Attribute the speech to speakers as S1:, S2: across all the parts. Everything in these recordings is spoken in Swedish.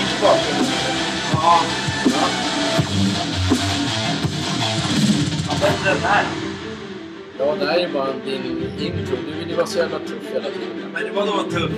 S1: julmusik i.
S2: Ja. Ja, bättre än det här.
S1: Ja, det här är bara din intro. Du vill ju vara så jävla tuff hela tiden.
S2: Men vadå tuff.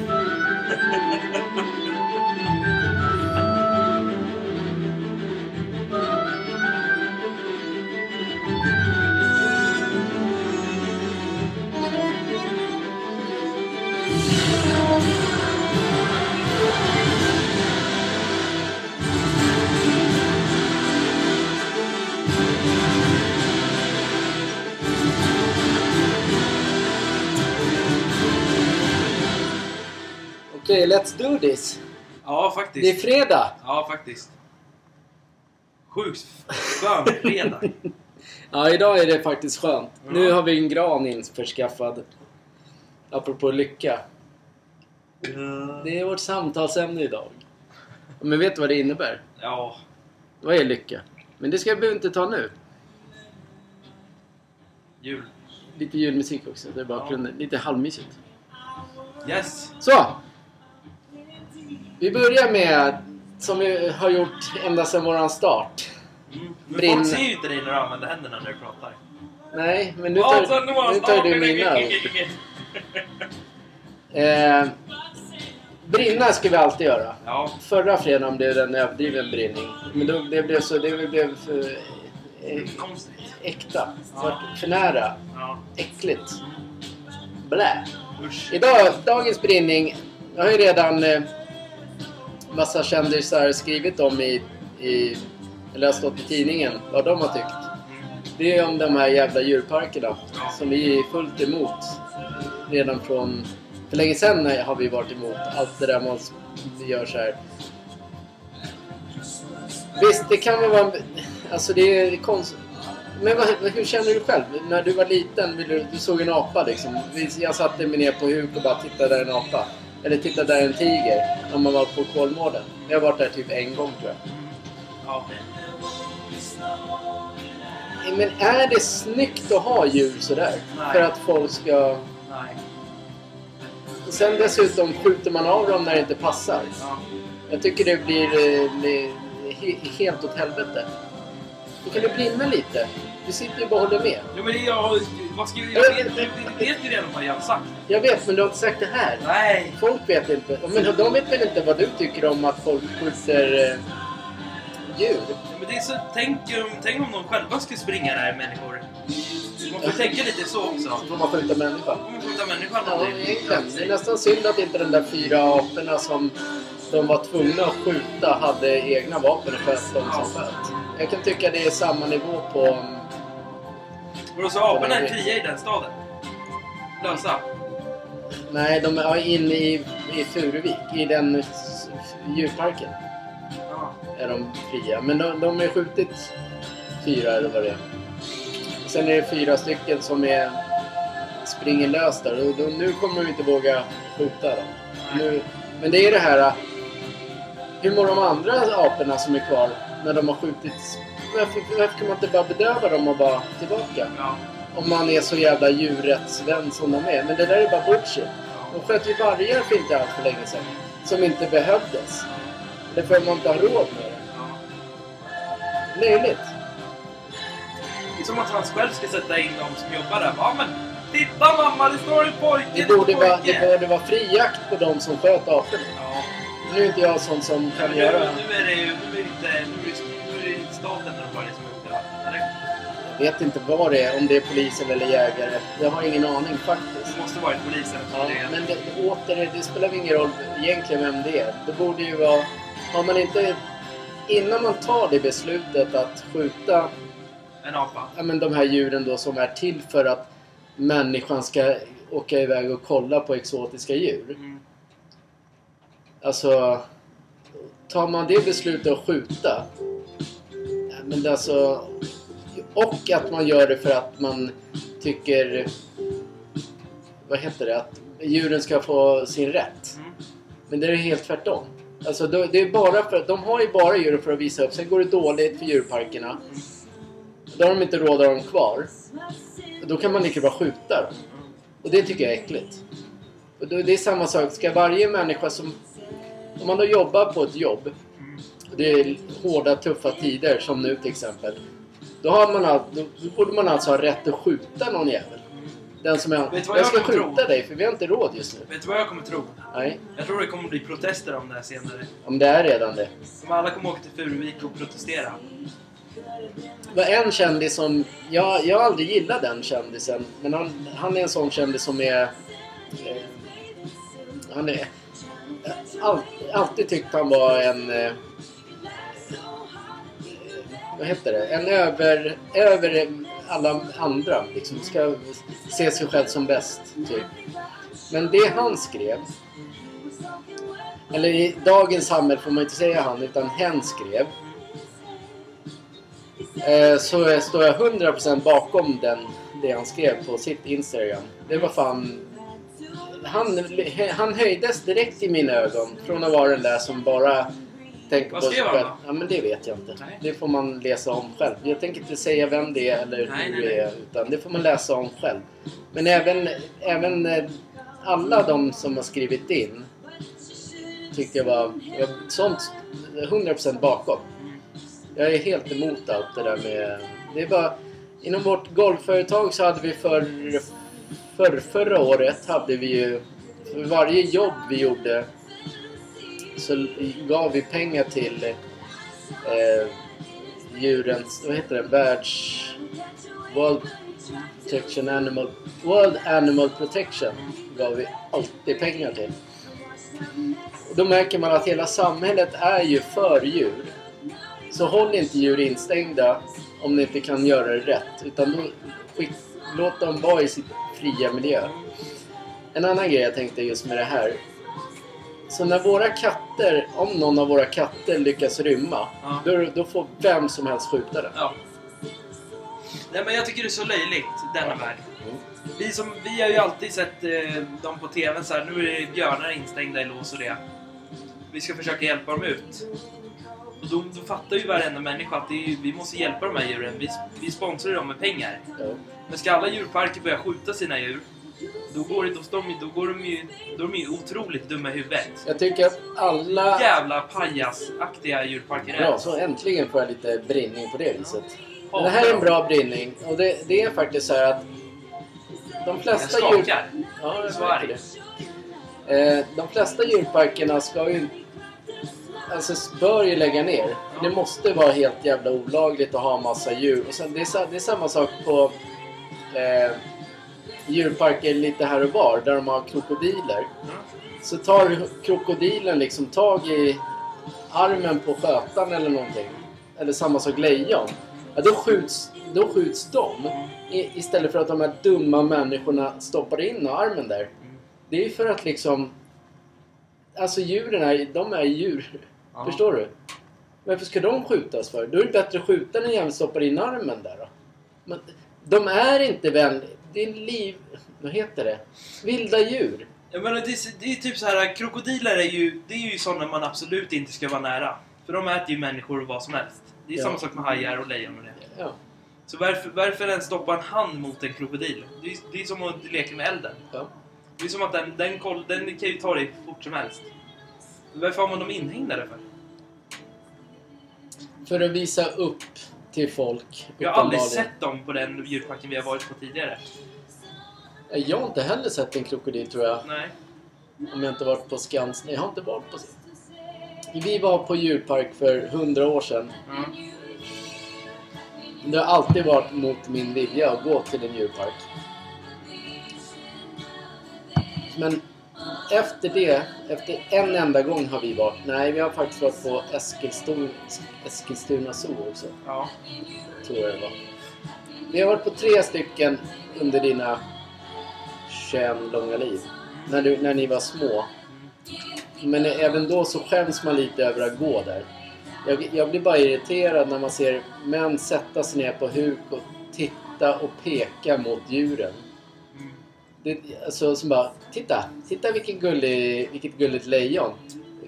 S1: Okej, let's do this.
S2: Ja,
S1: Det är
S2: faktiskt.
S1: fredag.
S2: Ja, faktiskt. Sjukt skön fredag.
S1: Ja, idag är det faktiskt skönt.
S2: Ja.
S1: Nu har vi en gran införskaffad. Apropå lycka. Det är vårt samtalsämne idag. Men vet du vad det innebär?
S2: Ja.
S1: Vad är lycka? Men det ska behöver inte ta nu.
S2: Jul.
S1: Lite julmusik också. Det är bakgrunden. Lite halvmysigt.
S2: Yes.
S1: Så! Vi börjar med, som vi har gjort ända sedan våran start.
S2: Mm. Men folk ser ju inte dig när du använder händerna när du pratar.
S1: Nej, men nu
S2: Ja,
S1: tar,
S2: så nu
S1: nu tar du mina. Eh, brinna ska vi alltid göra.
S2: Ja.
S1: Förra fredagen blev det en överdriven brinning. Men då, det blev så... Det blev för eh, äkta. För, för nära.
S2: Ja.
S1: Äckligt. Blä.
S2: Usch.
S1: Idag, dagens brinning. Jag har ju redan eh, massa kändisar skrivit om i, i... Eller har stått i tidningen vad de har tyckt. Det är om de här jävla djurparkerna som vi är fullt emot. Redan från... För länge sedan har vi varit emot allt det där man gör så här. Visst, det kan väl vara... Alltså det är konstigt. Men vad, hur känner du själv? När du var liten, du, du såg en apa liksom. Jag satte mig ner på huk och bara tittade där är en apa. Eller tittade där är en tiger. Om man var på Kolmården. Jag har varit där typ en gång tror jag.
S2: Ja.
S1: Men är det snyggt att ha djur sådär?
S2: Nej.
S1: För att folk ska...
S2: Nej.
S1: Sen dessutom skjuter man av dem när det inte passar.
S2: Ja.
S1: Jag tycker det blir eh, det, he, helt åt helvete. Då kan du brinna lite. Du sitter ju bara och håller med.
S2: Jo men jag... Vad ska jag... Jag vet, jag vet ju redan vad jag har sagt.
S1: Jag vet, men du har inte sagt det här.
S2: Nej.
S1: Folk vet inte. Men de vet väl inte vad du tycker om att folk skjuter eh, djur?
S2: Men det är så... Tänk, om- tänk om de själva skulle springa där, människor. Man får tänka lite så också.
S1: Så får man skjuta människan.
S2: Skjuter människan
S1: Ja, egentligen. Det är nästan synd att inte de där fyra aporna som de var tvungna att skjuta hade egna vapen och sköt dem som sköt. Jag kan tycka det är samma nivå på... mm,
S2: Och då så aporna är fria i den staden? Lösa?
S1: Nej, de är inne i, i Furuvik, i den s- djurparken.
S2: Ja.
S1: Är de fria. Men de, de har skjutit fyra eller vad det är. Sen är det fyra stycken som är, springer lös där. Och då, nu kommer de inte våga skjuta dem. Nu, men det är det här... Hur mår de andra aporna som är kvar när de har skjutits? Varför, varför kan man inte bara bedöva dem och bara tillbaka?
S2: Ja.
S1: Om man är så jävla djurrättsvän som de är. Men det där är bara bullshit. De sköt ju vargar för inte allt för länge sedan. som inte behövdes. Därför att man inte har råd med det.
S2: Ja.
S1: Löjligt.
S2: Det är som att han själv ska sätta in de som jobbar där. Ja men titta mamma, det står en pojke!
S1: Det borde, vara,
S2: pojke."
S1: det borde vara fri jakt på de som sköt aporna.
S2: Ja.
S1: Nu är inte jag sån som
S2: Ja,
S1: kan
S2: men
S1: göra...
S2: nu är det ju nu är det inte, nu är det, nu är det inte staten eller vad det är som har gjort det va? Eller?
S1: Jag vet inte vad det är, om det är polisen eller jägare. Jag har ingen aning faktiskt.
S2: Det måste varit polisen
S1: Ja,
S2: det.
S1: men det, åter, det spelar ingen roll egentligen vem det är. Det borde ju vara... Har man inte... Innan man tar det beslutet att skjuta
S2: En apa.
S1: ja, men de här djuren då som är till för att människan ska åka iväg och kolla på exotiska djur.
S2: Mm.
S1: Alltså... Tar man det beslutet att skjuta... Men det alltså... Och att man gör det för att man tycker... Vad heter det? Att djuren ska få sin rätt.
S2: Mm.
S1: Men det är helt tvärtom. Alltså det är bara för, de har ju bara djuren för att visa upp. Sen går det dåligt för djurparkerna. Då har de inte råd att ha dem kvar. Då kan man lika bra skjuta dem. Och det tycker jag är äckligt. Och det är samma sak. Ska varje människa som... Om man då jobbar på ett jobb. Det är hårda, tuffa tider som nu till exempel. Då, har man då, borde man alltså ha rätt att skjuta någon jävel. Den som Jag
S2: jag
S1: ska skjuta
S2: tro?
S1: dig för vi har inte råd just nu.
S2: Vet du vad jag kommer tro?
S1: Nej,
S2: Jag tror det kommer bli protester om det här senare.
S1: om det är redan det.
S2: Om alla kommer åka till Furuvik och protestera.
S1: Det var en kändis som... Jag, jag har aldrig gillat den kändisen. Men han, han är en sån kändis som är... Eh, han är... All, alltid tyckt han var en... Eh, vad heter det? En över... Över alla andra. Liksom. Ska se sig själv som bäst, typ. Men det han skrev... Eller i dagens samhälle får man inte säga han, utan hen skrev. Eh, så står jag 100% bakom den, det han skrev på sitt Instagram. Det var fan... Han, han höjdes direkt i mina ögon från att vara den där som bara tänker
S2: Vad
S1: på
S2: skrev han då?
S1: Ja men det vet jag inte.
S2: Nej.
S1: Det får man läsa om själv. Jag tänker inte säga vem det är eller
S2: Nej,
S1: hur
S2: nej,
S1: det är. Utan det får man läsa om själv. Men även, även eh, alla de som har skrivit in tyckte jag var... Jag, sånt 100% bakom. Jag är helt emot allt det där med... Det är bara... Inom vårt golfföretag så hade vi för, för förra året hade vi ju... För varje jobb vi gjorde så gav vi pengar till eh, djurens... Vad heter det? Världs... World Protection Animal... World Animal Protection gav vi alltid pengar till. Och då märker man att hela samhället är ju för djur. Så håll inte djur instängda om ni inte kan göra det rätt. Utan då, skick, låt dem vara i sin fria miljö. En annan grej jag tänkte just med det här. Så när våra katter, om någon av våra katter lyckas rymma,
S2: Ja.
S1: då, då får vem som helst skjuta den.
S2: Ja. Nej men jag tycker det är så löjligt, denna värld.
S1: Mm.
S2: Vi, som, vi har ju alltid sett eh, dem på TVn så här, nu är björnar instängda i lås och det. Vi ska försöka hjälpa dem ut. Och då, då fattar ju varenda människa att är, vi måste hjälpa de här djuren. Vi, vi sponsrar dem med pengar.
S1: Ja.
S2: Men ska alla djurparker börja skjuta sina djur, då går, det, då, de, då går de ju då är de ju otroligt dumma i huvudet.
S1: Jag tycker att alla...
S2: Jävla pajasaktiga djurparker är
S1: Bra, så äntligen får jag lite brinning på det viset. Men det här är en bra brinning och det, det är faktiskt så här att de
S2: Jag
S1: flesta djur...
S2: skakar.
S1: Ja, jag
S2: Så arg.
S1: det. Eh, de flesta djurparkerna ska ju... Alltså bör ju lägga ner. Det måste vara helt jävla olagligt att ha massa djur. Och sen, det, är, det är samma sak på eh, djurparker lite här och var där de har krokodiler.
S2: Mm.
S1: Så tar krokodilen liksom tag i armen på skötaren eller någonting. Eller samma sak lejon. Ja, då skjuts, då skjuts de. I, istället för att de här dumma människorna stoppar in armen där. Det är ju för att liksom... Alltså djuren är, de är djur.
S2: Ja.
S1: Förstår du? Varför ska de skjutas för? Då är det bättre att skjuta den jäveln stoppar in armen där då. Men de är inte vänliga. Det är liv... Vad heter det? Vilda djur.
S2: Jag menar, det, är, det är typ så här, krokodiler är ju, det är ju sådana man absolut inte ska vara nära. För de äter ju människor och vad som helst. Det är
S1: Ja.
S2: samma sak med hajar och lejon och det.
S1: Ja.
S2: Så varför, varför ens stoppa en hand mot en krokodil? Det är, det är som att leka med elden.
S1: ja.
S2: Det är som att den, den, koll, den kan ju ta dig fort som helst. Varför har man dem inhägnade för?
S1: För att visa upp till folk.
S2: Jag har aldrig sett dem på den djurparken vi har varit på tidigare.
S1: Jag har inte heller sett en krokodil tror jag.
S2: Nej.
S1: Om jag inte varit på Skansen. Jag har inte varit på... Vi var på djurpark för hundra år sedan.
S2: Ja.
S1: Det har alltid varit mot min vilja att gå till en djurpark. Men efter det, efter en enda gång har vi varit. Nej, vi har faktiskt varit på Eskilstuna, Eskilstuna Zoo också.
S2: ja.
S1: Tror jag det var. Vi har varit på tre stycken under dina 21 långa liv. När, du, när ni var små. Men även då så skäms man lite över att gå där. Jag, jag blir bara irriterad när man ser män sätta sig ner på huk och titta och peka mot djuren. Det, alltså, som bara, titta! Titta vilken gullig, vilket gulligt lejon.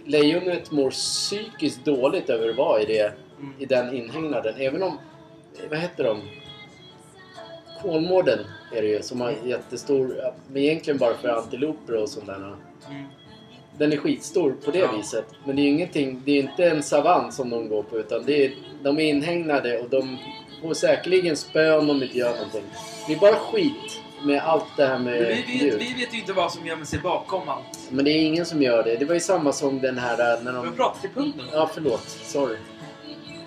S1: Lejonet mår psykiskt dåligt över att vara i, det,
S2: Mm.
S1: i den inhägnaden. Även om, vad heter de? Kolmården är det ju som har jättestor, men egentligen bara för antiloper och sånt där.
S2: Mm.
S1: Den är skitstor på det
S2: Ja.
S1: viset. Men det är ju ingenting, det är inte en savann som de går på utan det är, de är inhägnade och de får säkerligen spö om de inte gör någonting. Det är bara skit med allt det här med
S2: Men vi, vet,
S1: djur.
S2: vi vet ju inte vad som gömmer sig bakom allt.
S1: Men det är ingen som gör det. Det var ju samma som den här äh, när de...
S2: pratat till punkten.
S1: Ja, förlåt. Sorry.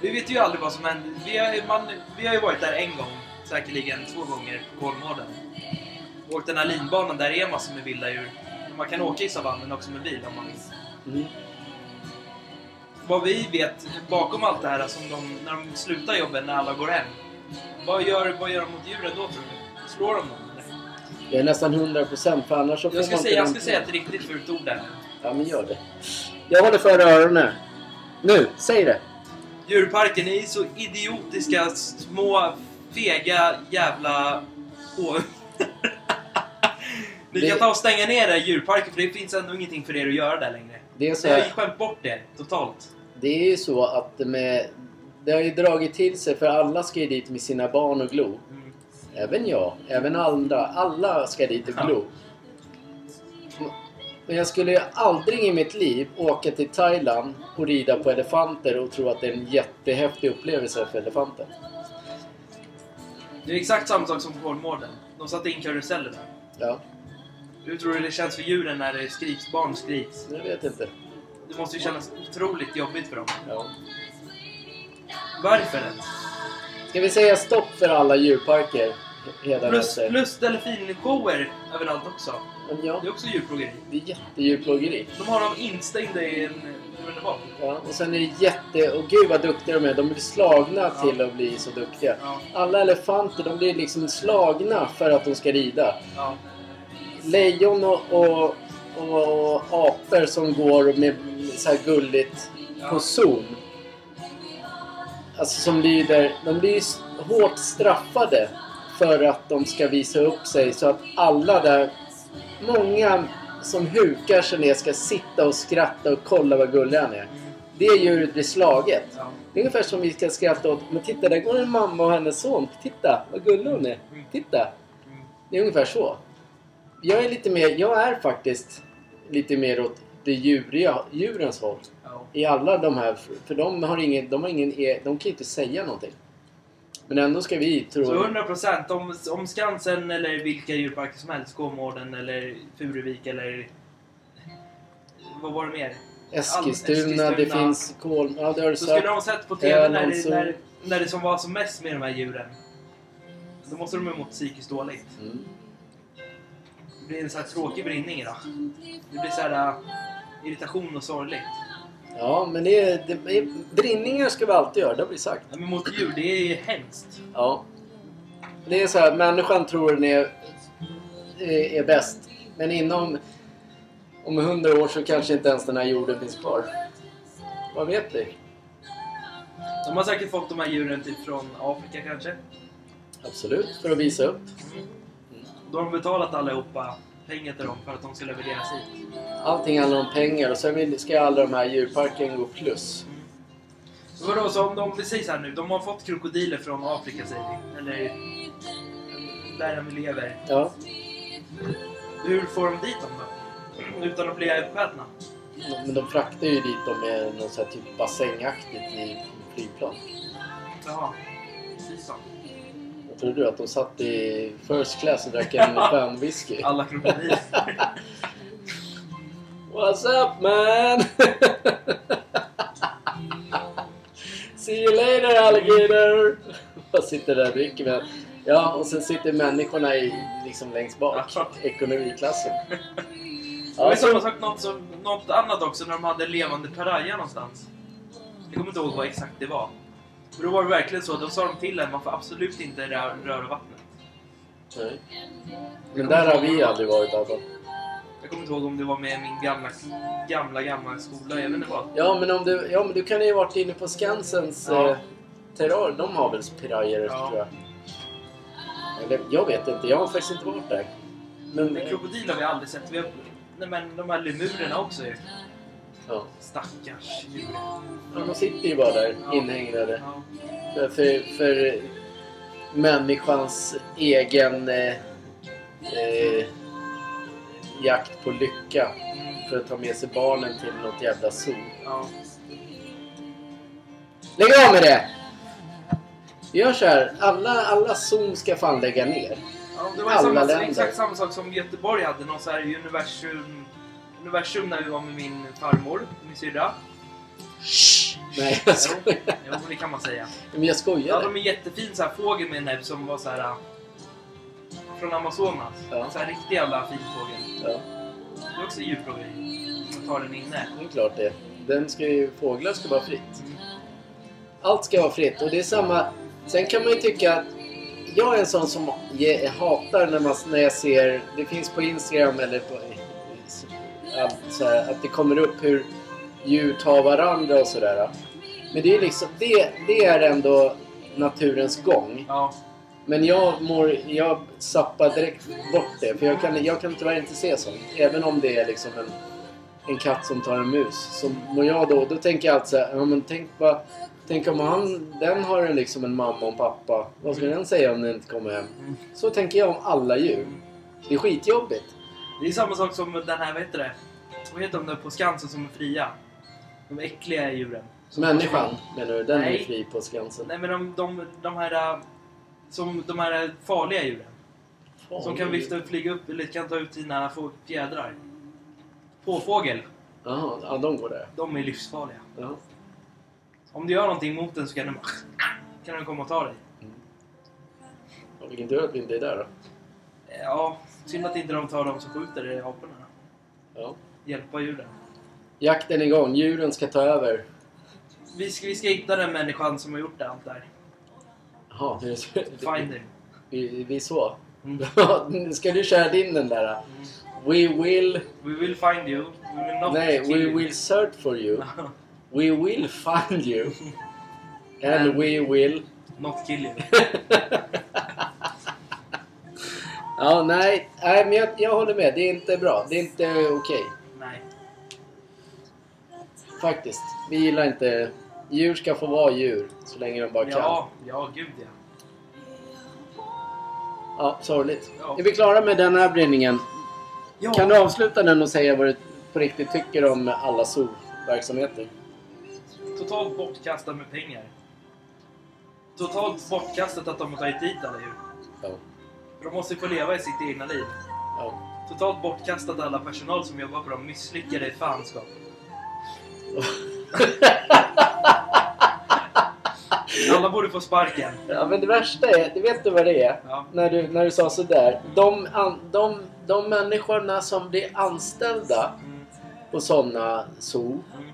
S2: Vi vet ju aldrig vad som händer. Vi har, man, vi har ju varit där en gång, säkerligen två gånger, på Kolmården. Åkt den här linbanan, där är massor med vilda djur. Man kan åka i savannen också med bil om man vill.
S1: Mm.
S2: Vad vi vet bakom allt det här, som de, när de slutar jobben, när alla går hem. Vad gör, vad gör de mot djuren då tror du? Slår de dem?
S1: Jag är nästan 100% för annars så får
S2: Jag ska,
S1: man
S2: säga, jag ska säga ett riktigt fult ord där.
S1: Ja, men gör det. Jag håller för öronen. Nu, säg det.
S2: Djurparken är så idiotiska, små, fega jävla... Åh. Ni
S1: Det-
S2: kan ta och stänga ner den djurparken för det finns ändå ingenting för er att göra där längre.
S1: Det är, så
S2: Ni har skämt bort det totalt.
S1: det är ju så att med... Det har ju dragit till sig för alla ska ju dit med sina barn och glo. Även jag, även andra. Alla ska dit och glo. Men jag skulle aldrig i mitt liv åka till Thailand och rida på elefanter och tro att det är en jättehäftig upplevelse för elefanter.
S2: Det är exakt samma sak som på Kolmården. De satte in karuseller där.
S1: Ja,
S2: Hur tror du det känns för djuren när det skriks, barn skriks?
S1: jag vet inte.
S2: Det måste ju kännas otroligt jobbigt för dem.
S1: Ja.
S2: Varför ens?
S1: Ska vi säga stopp för alla djurparker?
S2: Plus, plus delfinshower överallt också.
S1: Ja,
S2: Det är också djurplågeri.
S1: det är jättedjurplågeri.
S2: De har dem instängda i en... Vad?
S1: Ja, och sen är det jätte... Och gud vad duktiga de är. De blir slagna
S2: Ja.
S1: till att bli så duktiga.
S2: Ja,
S1: Alla elefanter, de blir liksom slagna för att de ska rida.
S2: ja.
S1: Lejon och, och, och apor som går med så här gulligt på zon. Alltså som lyder... De blir hårt straffade för att de ska visa upp sig så att alla där... Många som hukar sig ner ska sitta och skratta och kolla vad gullig han är. Det djuret blir slaget.
S2: ja.
S1: Det är ungefär som vi ska skratta åt. Men titta, där går en mamma och hennes son. Titta, vad gullig hon är. Titta. Det är ungefär så. Jag är lite mer, jag är faktiskt lite mer åt det djuriga, djurens håll. I alla de här, för de har ingen, de har ingen, e- de kan ju inte säga någonting. Men ändå ska vi tro...
S2: Så 100% om, om Skansen eller vilka djurparker som helst, Kolmården eller Furuvik eller... Vad var det mer?
S1: Eskilstuna,
S2: All-
S1: det
S2: Eskilstuna.
S1: finns kol... Ja, det har du
S2: Så
S1: sagt.
S2: skulle de sett på TV när, det, när, när det som var som mest med de här djuren. Då måste de ha mått psykiskt dåligt.
S1: Mm.
S2: Det blir en sån här tråkig brinning då. Det blir så här äh, irritation och sorgligt.
S1: Ja, men det är, det är... Brinningar ska vi alltid göra, det har vi sagt.
S2: Men mot djur, det är hemskt.
S1: Ja. Det är så här, människan tror den är, är, är bäst. Men inom... Om hundra år så kanske inte ens den här jorden finns kvar. Vad vet vi?
S2: De har säkert fått de här djuren typ från Afrika kanske.
S1: Absolut, för att visa upp.
S2: Då har de betalat allihopa pengar till dem för att de ska levereras hit.
S1: Allting handlar om pengar och sen ska alla de här djurparkerna gå plus.
S2: Så vadå, så om de, vi säger så här nu, de har fått krokodiler från Afrika säger vi. Eller där de lever.
S1: Ja.
S2: Hur får de dit dem då? Utan att bli uppätna?
S1: Men de fraktar ju dit dem med något så här typ bassängaktigt i flygplan.
S2: Jaha. Precis så.
S1: Trodde du att de satt i first class och drack en skön whisky?
S2: Alla krokodiler.
S1: What's up man? See you later alligator! Jag sitter där och dricker med. Ja, och sen sitter människorna i, liksom längst bak.
S2: Ja.
S1: Ekonomiklassen.
S2: Det
S1: Ja,
S2: var samma sak något, som, något annat också när de hade levande piraja någonstans. Jag kommer inte ihåg vad exakt det var. Men då var det verkligen så. Då sa de till en man får absolut inte rö- röra vattnet.
S1: nej. Men där har vi aldrig varit alltså.
S2: Jag kommer inte ihåg om det var med min gamla, gamla, gamla skola. Jag vet inte vad.
S1: Ja men, om du, ja, men du kan ju ha varit inne på Skansens
S2: Ja.
S1: eh, terror. De har väl pirajer
S2: Ja.
S1: tror jag. Eller, jag vet inte, jag har faktiskt inte varit där. Men,
S2: Men krokodil har vi aldrig sett. Vi har, nej men de här lemurerna också ju.
S1: Ja.
S2: Stackars djur.
S1: ja, de sitter ju bara där
S2: Ja.
S1: inhägnade.
S2: Ja.
S1: För, för, människans egen eh, eh, jakt på lycka.
S2: Mm,
S1: För att ta med sig barnen till något jävla zoo.
S2: ja.
S1: Lägg av med det! Vi gör så här. Alla, alla zoo ska fan lägga ner.
S2: Ja, det var
S1: Alla
S2: samma,
S1: länder.
S2: exakt samma sak som Göteborg hade. Någon så här universum, universum när vi var med min farmor, min syrra.
S1: Nej, jag skojar.
S2: Jo, det kan man säga.
S1: Men jag skojar.
S2: Ja, de är jättefin så här fågel med en näbb som var så här äh, från Amazonas.
S1: Ja.
S2: Så här riktig jävla fin fågel.
S1: Ja,
S2: Det är också djurplågeri. Man tar den inne.
S1: det är klart det. Den ska ju, fåglar ska vara fritt.
S2: Mm.
S1: Allt ska vara fritt och det är samma... Sen kan man ju tycka att jag är en sån som hatar när, man, när jag ser... Det finns på Instagram eller på... Här, att det kommer upp hur djur tar varandra och sådär. Men det är liksom... Det, det är ändå naturens gång.
S2: Ja,
S1: Men jag mår... Jag zappar direkt bort det. För jag kan, jag kan tyvärr inte se sånt. Även om det är liksom en, en katt som tar en mus. Så mår jag då... Då tänker jag alltid så här, ja men tänk bara... Tänk om han, den har en liksom en mamma och en pappa. Vad ska den säga om den inte kommer hem?
S2: Mm.
S1: Så tänker jag om alla djur. Det är skitjobbigt.
S2: Det är samma sak som den här, vad heter det? Vad heter de där på Skansen som är fria? De äckliga djuren. Som
S1: Människan menar du? Den är
S2: Nej.
S1: fri på Skansen.
S2: Nej men de, de, de här... Som de här farliga djuren. Som kan vifta och flyga upp eller kan ta ut dina få- fjädrar. Påfågel.
S1: Jaha, ja, de går där.
S2: De är livsfarliga.
S1: Ja.
S2: Om du gör någonting mot den så kan den, kan den komma och ta dig.
S1: Ja, vilken tur att vi inte är där då.
S2: Ja, synd att inte de tar dem som skjuter aporna.
S1: Ja.
S2: Hjälpa djuren.
S1: Jakten är igång. Djuren ska ta över.
S2: Vi ska, vi ska hitta den människan som har gjort allt där.
S1: Jaha, det är så.
S2: Find him.
S1: Vi, vi så.
S2: Mm.
S1: Ska du köra din den där? We will...
S2: We will find you. We will not
S1: Nej, we
S2: you.
S1: will search for you. We will find you. And
S2: And-
S1: we will...
S2: not kill you.
S1: Ja, nej, nej men jag, jag håller med. Det är inte bra. Det är inte okej.
S2: Nej.
S1: Faktiskt. Vi gillar inte... Djur ska få vara djur så länge de bara kan.
S2: Ja, ja gud ja.
S1: Ja, sorgligt.
S2: Ja.
S1: Är vi klara med den här bränningen?
S2: ja.
S1: Kan du avsluta den och säga vad du på riktigt tycker om alla zoo-verksamheter?
S2: Totalt bortkastat med pengar. Totalt bortkastat att de har tagit dit alla djur.
S1: Ja.
S2: De måste få leva i sitt egna liv.
S1: ja.
S2: Totalt bortkastat alla personal som jobbar på dem. Misslyckade i fanskap. Alla borde få sparken.
S1: Ja, men det värsta är, du vet du vad det är?
S2: Ja.
S1: När du, när du sa sådär. De, an, de, de människorna som blir anställda
S2: Mm,
S1: på sådana zoo,
S2: mm,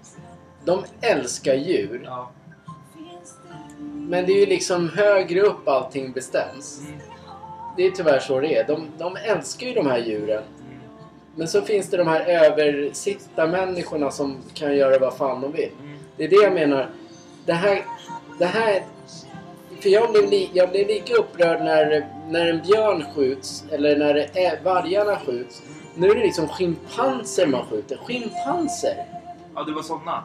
S1: de älskar djur.
S2: ja.
S1: Men det är ju liksom högre upp allting bestäms.
S2: Mm,
S1: Det är tyvärr så det är. De, de älskar ju de här djuren.
S2: mm,
S1: Men så finns det de här översittarmänniskorna som kan göra vad fan de vill.
S2: mm.
S1: Det är det jag menar. Det här... Det här för jag blev, li, jag blev lika upprörd när, när en björn skjuts eller när ä, vargarna skjuts. Nu är det liksom schimpanser man skjuter. Schimpanser!
S2: Ja, det var såna.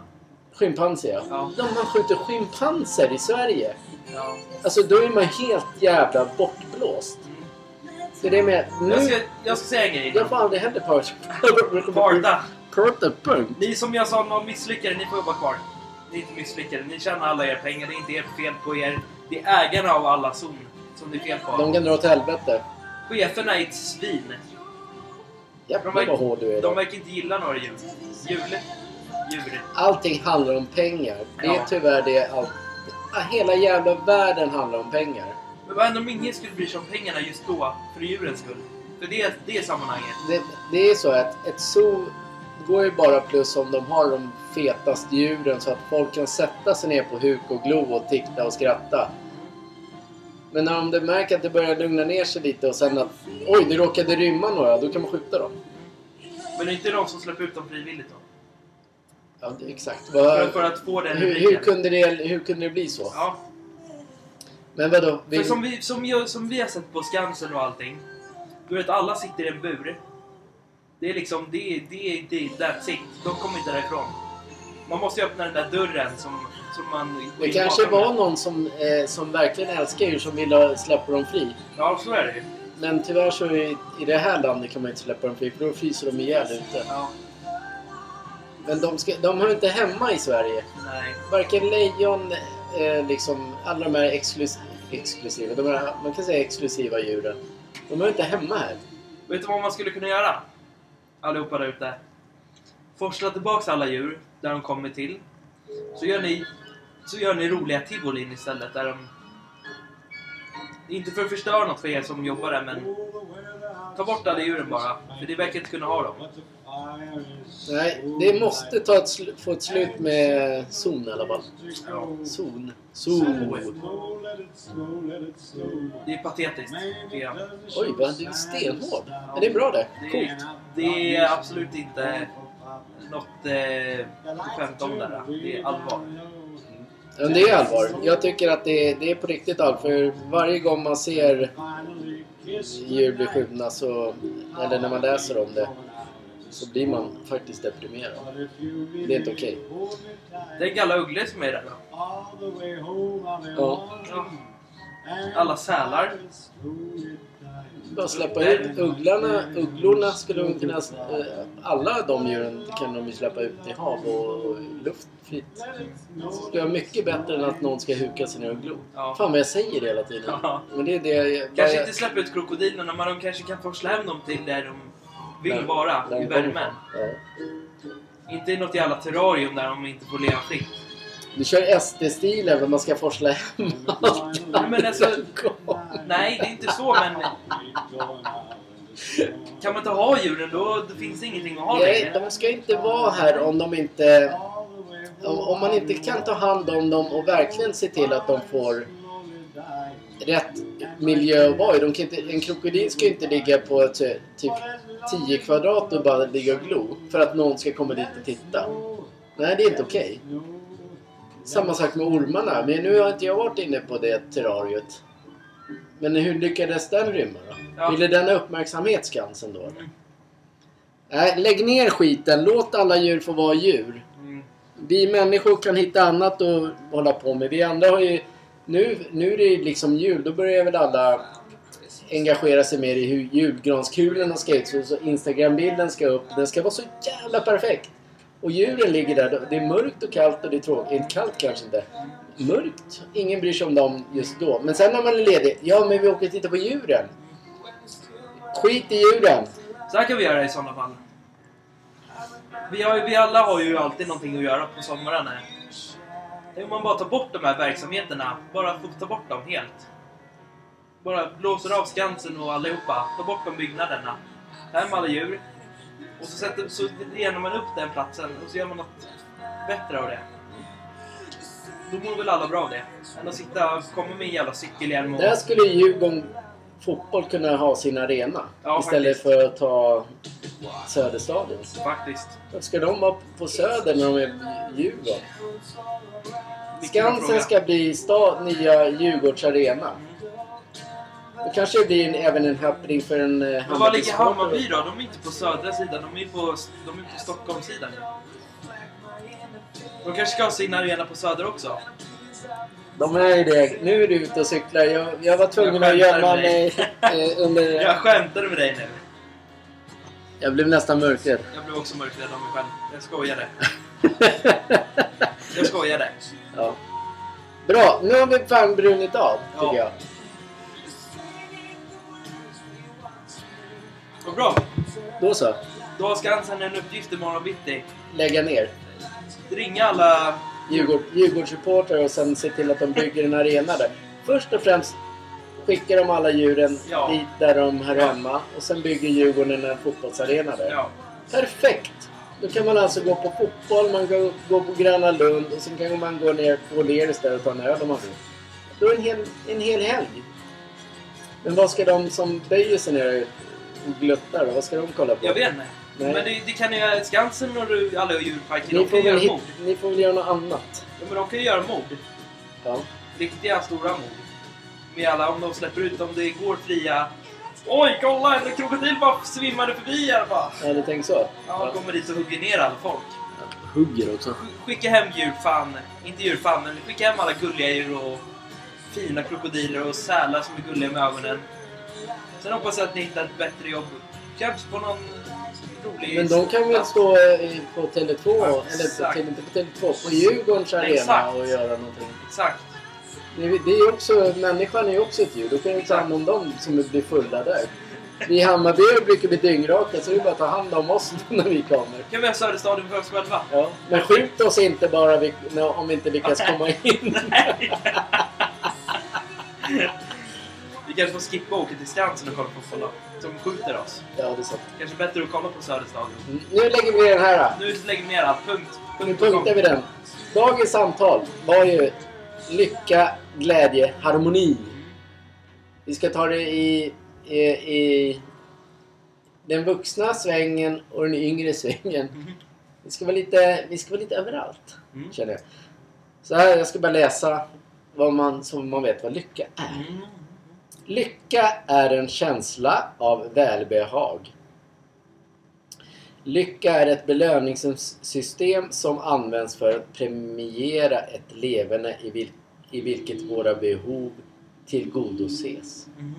S1: Schimpanser ja.
S2: Ja.
S1: De, man skjuter schimpanser i Sverige.
S2: Ja.
S1: Alltså då är man helt jävla bortblåst. Så det är med... Nu,
S2: Jag, ska, jag ska säga en grej
S1: jag får
S2: innan.
S1: aldrig heller part.
S2: Parta.
S1: Korta punkt.
S2: Ni som jag sa var misslyckade, ni får jobba kvar. Ni är inte misslyckade. Ni tjänar alla era pengar. Det är inte ert fel på er. Det är ägarna av alla zon som det är fel på.
S1: De kan dra åt helvete.
S2: Cheferna är ett svin.
S1: Jävlar
S2: De
S1: vad hård du är.
S2: De verkar inte gilla några djur. Djur. Djur.
S1: Allting handlar om pengar. Det är
S2: Ja.
S1: tyvärr det allt... Hela jävla världen handlar om pengar.
S2: Men vad händer om ingen skulle bry sig om pengarna just då? För djurens skull. För det, det är sammanhanget.
S1: Det, det är så att ett zoo går ju bara plus om de har de fetaste djuren så att folk kan sätta sig ner på huk och glo och titta och skratta. Men om du märker att det börjar lugna ner sig lite och sen att oj, det råkade rymma några, då kan man skjuta dem.
S2: Men det är inte de som släpper ut dem frivilligt då?
S1: Ja, det, exakt.
S2: För,
S1: Vad,
S2: för att få den
S1: hur, hur, kunde det, hur kunde det bli så?
S2: Ja,
S1: Men vadå?
S2: för
S1: Vi,
S2: som vi, som, jag, som vi har sett på Skansen och allting. Du vet, alla sitter i en bur. Det är liksom, det det det that's it. De kommer inte därifrån. Man måste ju öppna den där dörren som, som man...
S1: det kanske var
S2: den.
S1: någon som, eh, som verkligen älskar djur som ville släppa dem fri.
S2: Ja, så är det ju.
S1: Men tyvärr så i, i det här landet kan man inte släppa dem fri för då fryser de ihjäl ute.
S2: Ja,
S1: Men de, ska, de hör inte hemma i Sverige.
S2: nej.
S1: Varken lejon, eh, liksom alla de här exklus, exklusiva, de här, man kan säga exklusiva djuren. De hör inte hemma här.
S2: Vet du vad man skulle kunna göra? Allihopa där ute. Forsla tillbaks alla djur där de kommer till. Så gör ni, så gör ni roliga tivolin istället där de... Inte för att förstöra något för er som jobbar där men... Ta bort alla djuren bara. För det verkar inte kunna ha dem.
S1: Nej, det måste ta ett, få ett slut med zon i alla fall.
S2: Ja.
S1: Zon. Zon.
S2: Det är patetiskt.
S1: Oj, vad du är stenhård. Är det bra det?
S2: Det
S1: Coolt.
S2: är, det är absolut inte något eh, att skämta om där. Det är allvar.
S1: Ja, det är allvar. Jag tycker att det är, det är på riktigt allvar. För varje gång man ser djur bli skjutna så... Eller när man läser om det. Så blir man faktiskt deprimerad. Det är inte okej.
S2: Det är Galla Uggle som är där då.
S1: Ja.
S2: Ja. Alla sälar.
S1: Bara släppa ut ugglarna. Ugglorna skulle de kunna... eh, Alla de djuren kan de ju släppa ut i hav och luft fritt. Det skulle vara mycket bättre än att någon ska huka sina ugglor.
S2: Ja.
S1: Fan vad jag säger det hela tiden.
S2: Ja.
S1: Men det är det jag...
S2: Kanske
S1: jag-
S2: inte släppa ut krokodilerna, men de kanske kan forsla hem dem till där de vill vara, i värmen. Inte i något jävla terrarium där de inte får leva fritt.
S1: Du kör SD-stilen men man ska forsla hem allt.
S2: Men alltså- Nej, det är inte så, men kan man inte ha djuren då, då finns det ingenting att ha
S1: Nej,
S2: längre.
S1: de ska inte vara här om de inte... Om, om man inte kan ta hand om dem och verkligen se till att de får rätt miljö att vara i. De kan inte, en krokodil ska ju inte ligga på eh, typ 10 kvadrat och bara ligga och glo för att någon ska komma dit och titta. Nej, det är inte okej. Samma sak med ormarna. Men nu har inte jag varit inne på det terrariet. Men hur lyckades den rymma då?
S2: Ja.
S1: Ville den ha uppmärksamhet Skansen då? Nej, lägg ner skiten. Låt alla djur få vara djur.
S2: Mm.
S1: Vi människor kan hitta annat att hålla på med. Vi andra har ju... Nu, nu är det liksom jul. Då börjar väl alla engagera sig mer i hur julgranskulorna ska ut. Så, så Instagram-bilden ska upp. Den ska vara så jävla perfekt. Och djuren ligger där. Det är mörkt och kallt och det är tråkigt. Inte kallt kanske inte. Mörkt. Ingen bryr sig om dem just då. Men sen när man är ledig. Ja, men vi åker och tittar på djuren. Skit i djuren.
S2: Så här kan vi göra i sådana fall. Vi, har, vi alla har ju alltid någonting att göra på sommaren. Tänk Om man bara tar bort de här verksamheterna, bara får ta bort dem helt. Bara blåser av Skansen och allihopa, ta bort de byggnaderna. Hem alla djur. Och så, sätter, så renar man upp den platsen och så gör man något bättre av det. Då mår väl alla bra av det. Än att sitta och komma med en jävla cykelhjälm och...
S1: Där skulle Djurgården Fotboll kunna ha sin arena.
S2: Ja,
S1: istället
S2: faktiskt.
S1: för att ta Söderstadion.
S2: Faktiskt.
S1: Varför ska de vara på Söder när de är Djurgården? Skansen ska bli stad, nya Djurgårds arena. Då kanske det blir en, även en happening för en eh,
S2: Men var ligger. Hammarby då? De är inte på södra sidan, de är på, de är på Stockholmssidan. De kanske ska ha sin arena på söder också?
S1: De är ju det. Nu är du ute och cyklar. Jag, jag var tvungen
S2: Jag
S1: att
S2: skämtar
S1: gömma mig eh, under...
S2: Jag skämtade med dig nu.
S1: Jag blev nästan mörkrädd.
S2: Jag blev också mörkrädd av mig själv. Jag skojade. Jag skojade.
S1: ja. Bra, nu har vi fan brunnit av tycker
S2: Ja.
S1: jag.
S2: Vad bra.
S1: Då så.
S2: Då har Skansen en uppgift imorgon bitti.
S1: Lägga ner.
S2: Ringa alla...
S1: Djurgård, Djurgårdssupportrar och sen se till att de bygger en arena där. Först och främst skickar de alla djuren
S2: Ja.
S1: dit där de hör hemma och sen bygger Djurgården en fotbollsarena där.
S2: Ja.
S1: Perfekt! Då kan man alltså gå på fotboll, man kan gå på Gröna Lund och sen kan man gå ner på O'Learys där och ta en öl om man vill. Då är det en hel, en hel helg. Men vad ska de som böjer sig ner och gluttar? Vad ska de kolla på?
S2: Jag vet inte.
S1: Nej.
S2: Men det, det kan ju göra Skansen och du- alla djurparker.
S1: Ni får, väl
S2: göra
S1: hit, ni får väl göra något annat.
S2: Ja, men de kan ju göra mord.
S1: Ja.
S2: Riktiga stora mord. Med alla, om de släpper ut, om det går fria... Oj, kolla! En krokodil bara svimmade förbi här bara.
S1: Ja, du tänker så?
S2: Ja, de kommer dit och hugger ner alla folk.
S1: Hugger också.
S2: Sk- Skicka hem djurfan, inte djurfan, men skicka hem alla gulliga djur och fina krokodiler och sälar som är gulliga med ögonen. Sen hoppas jag att ni hittar ett bättre jobb. Kanske på någon rolig...
S1: Men de kan väl stå eh, på Tele2,
S2: Ja,
S1: eller inte på Tele2, på Djurgårdens arena
S2: Exakt.
S1: och göra någonting.
S2: Exakt.
S1: Det, det är ju också, människan är ju också ett djur. Då kan vi ta hand om dem som blir fulla där. Vi Hammarby brukar bli dyngraka så det är bara att ta hand om oss när vi kommer.
S2: Kan vi ha Söderstadion för oss själva?
S1: Ja. Men skjut oss inte bara vi, om vi inte lyckas komma in.
S2: Vi kanske får skippa och åka till Skansen och kolla på då. Som skjuter oss.
S1: Ja, det är sant.
S2: Kanske bättre att kolla på Söderstadion.
S1: Mm, Nu lägger vi den här. Då.
S2: Nu lägger vi ner allt. Punkt.
S1: Nu
S2: Punkt
S1: punktar vi den. Dagens samtal var ju lycka, glädje, harmoni. Vi ska ta det i, i, i den vuxna svängen och den yngre svängen. Vi ska vara lite, vi ska vara lite överallt,
S2: Mm.
S1: känner jag. Så här, jag ska bara läsa vad man, så man vet vad lycka är.
S2: Mm.
S1: Lycka är en känsla av välbehag. Lycka är ett belöningssystem som används för att premiera ett leverne i, vil- i vilket våra behov tillgodoses.
S2: Mm.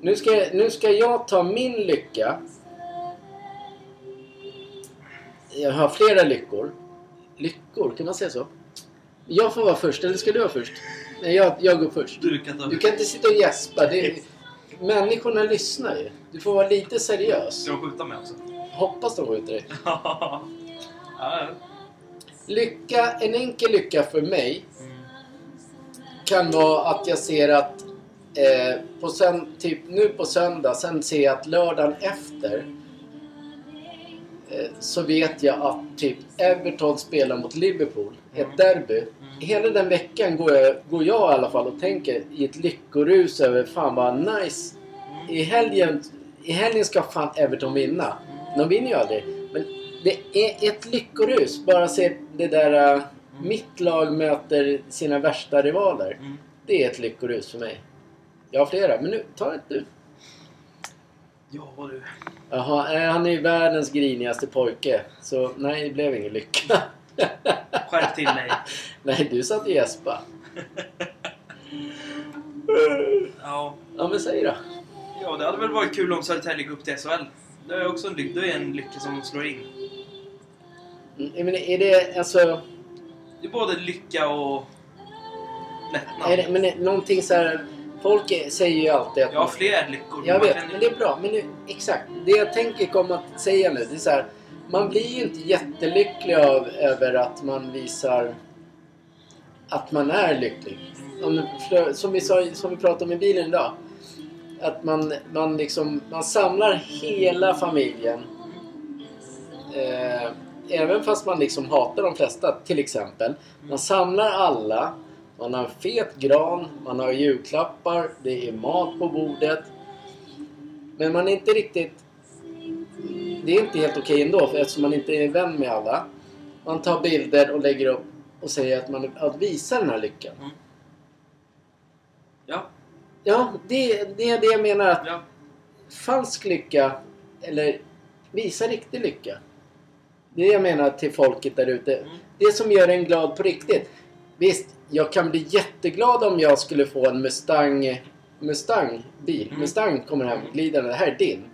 S1: Nu ska, nu ska jag ta min lycka. Jag har flera lyckor. Lyckor, kan man säga så? Jag får vara först, eller ska du vara först? Nej, jag, jag går först.
S2: Du kan ta...
S1: Du kan inte sitta och gäspa. Det, människorna lyssnar ju. Du får vara lite seriös.
S2: Ska de skjuta mig också?
S1: Hoppas de skjuter dig.
S2: ja.
S1: Lycka, en enkel lycka för mig
S2: Mm.
S1: kan vara att jag ser att eh, på sen, typ nu på söndag, sen ser jag att lördagen efter eh, så vet jag att typ Everton spelar mot Liverpool, ett derby. Hela den veckan går jag, går jag i alla fall och tänker i ett lyckorus över fan vad nice. I helgen, I helgen ska fan Everton vinna. De vinner ju aldrig. Men det är ett lyckorus. Bara se det där uh, mitt lag möter sina värsta rivaler.
S2: Mm.
S1: Det är ett lyckorus för mig. Jag har flera, men nu, ta ett du.
S2: Ja, du.
S1: Jaha, eh, han är ju världens grinigaste pojke. Så nej, det blev ingen lycka.
S2: Skärp till dig.
S1: nej, du satt och gäspa.
S2: Ja.
S1: Ja, men säg då.
S2: ja, det hade väl varit kul om Södertälje gick upp till SHL. Det är också en, lyck- det är en lycka som slår in.
S1: Mm, menar, är det alltså...
S2: Det är både lycka och lättnad.
S1: Är det, men är, någonting så här... Folk säger ju alltid att...
S2: Jag har fler lyckor.
S1: Jag vet, men det är bra. Men nu, exakt. Det jag tänker komma att säga nu, det är så här. Man blir ju inte jättelycklig av, över att man visar att man är lycklig. Som, vi sa, som vi pratade om i bilen idag. Att man, man liksom, man samlar hela familjen. Eh, även fast man liksom hatar de flesta, till exempel. Man samlar alla. Man har en fet gran, man har julklappar, det är mat på bordet. Men man är inte riktigt... Det är inte helt okej ändå för eftersom man inte är vän med alla. Man tar bilder och lägger upp och säger att man att visar den här lyckan.
S2: Mm. Ja,
S1: Ja, det, det är det jag menar. Att
S2: ja.
S1: falsk lycka, eller visa riktig lycka. Det är det jag menar till folket där ute.
S2: Mm.
S1: Det som gör en glad på riktigt. Visst, jag kan bli jätteglad om jag skulle få en Mustang Mustang bil.
S2: Mm.
S1: Mustang kommer hem glidande. Det här är din.
S2: Mm.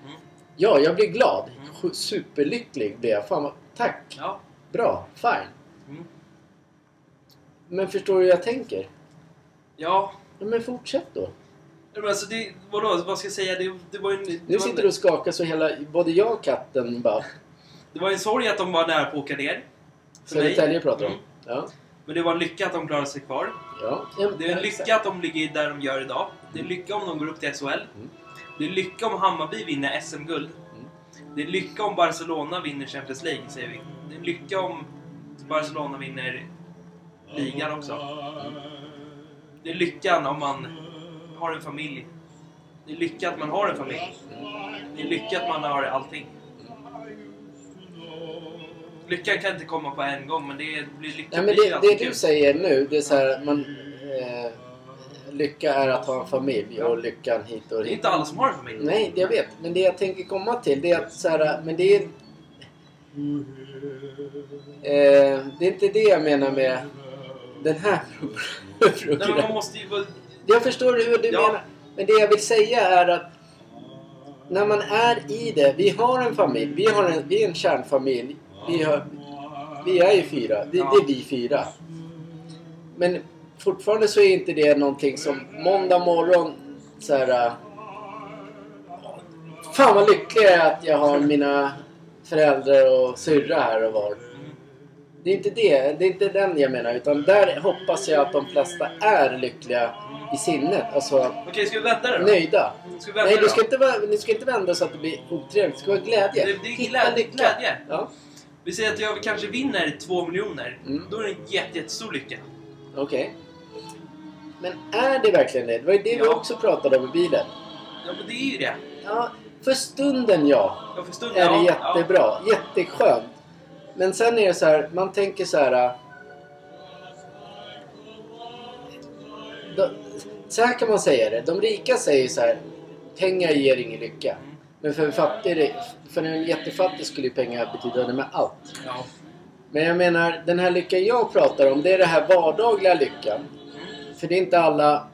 S1: Ja, jag blir glad.
S2: Mm.
S1: Superlycklig blir jag. Fan vad, tack.
S2: Ja.
S1: Bra. Fine.
S2: Mm.
S1: Men förstår du hur jag tänker?
S2: Ja.
S1: Ja, men fortsätt då.
S2: Men alltså det, vadå, vad ska jag säga? Det, det var en, det
S1: Nu
S2: var,
S1: sitter du och skakar så hela... Både jag och katten bara...
S2: det var en sorg att de var nära på att åka ner.
S1: Södertälje pratar om.
S2: Mm.
S1: Ja.
S2: Men det var en lycka att de klarade sig kvar.
S1: Ja. ja.
S2: Det är en lycka att de ligger där de gör idag. Det är en lycka om de går upp till SHL. Det är lycka om Hammarby vinner SM-guld. Det är lycka om Barcelona vinner Champions League, säger vi. Det är lycka om Barcelona vinner ligan också. Det är lyckan om man har en familj. Det är lycka att man har en familj. Det är lycka att man har allting. Lyckan kan inte komma på en gång, men det blir lycka
S1: Ja, men det, det du säger nu, det är så här, man, eh, lycka är att ha en familj och lyckan hit och
S2: Det är
S1: dit.
S2: inte alla som har en familj.
S1: Nej, jag vet. Men det jag tänker komma till det är att så här, men det är... Eh, det är inte det jag menar med den här
S2: Nej, men man måste ju... vara-
S1: Jag förstår hur du
S2: Ja.
S1: menar. Men det jag vill säga är att när man är i det. Vi har en familj. Vi, har en, vi är en kärnfamilj. Vi, har, vi är ju fyra. Det, det är vi fyra. Men fortfarande så är inte det någonting som måndag morgon så här. äh, Fan vad lycklig jag är att jag har mina föräldrar och syrra här och var. Det är inte det. Det är inte den jag menar. Utan där hoppas jag att de flesta är lyckliga i sinnet. Alltså
S2: Okej, ska vi vända då?
S1: nöjda.
S2: Ska vi vända
S1: Nej, du
S2: då?
S1: ska inte, vara, du ska inte vända så att det blir otrevligt. Det ska vara glädje.
S2: Det- det är
S1: Hitta
S2: glädje-
S1: lycka.
S2: glädje.
S1: Ja,
S2: Vi säger att jag kanske vinner två miljoner.
S1: Mm.
S2: Då är det en jätte, jättestor lycka.
S1: okej. Men är det verkligen det? Det var ju det vi
S2: Ja.
S1: också pratade om i bilen.
S2: Ja, men det är ju det.
S1: Ja, för stunden ja.
S2: Jag förstår.
S1: Är det
S2: ja,
S1: jättebra. Jätteskönt. Men sen är det så här, man tänker så här. äh, Då, så här kan man säga det. De rika säger så här. Pengar ger ingen lycka. Men för en fattig, för en jättefattig skulle ju pengar betyda det med allt.
S2: Ja. ja.
S1: Men jag menar, den här lyckan jag pratar om, det är den här vardagliga lyckan. För det är inte alla...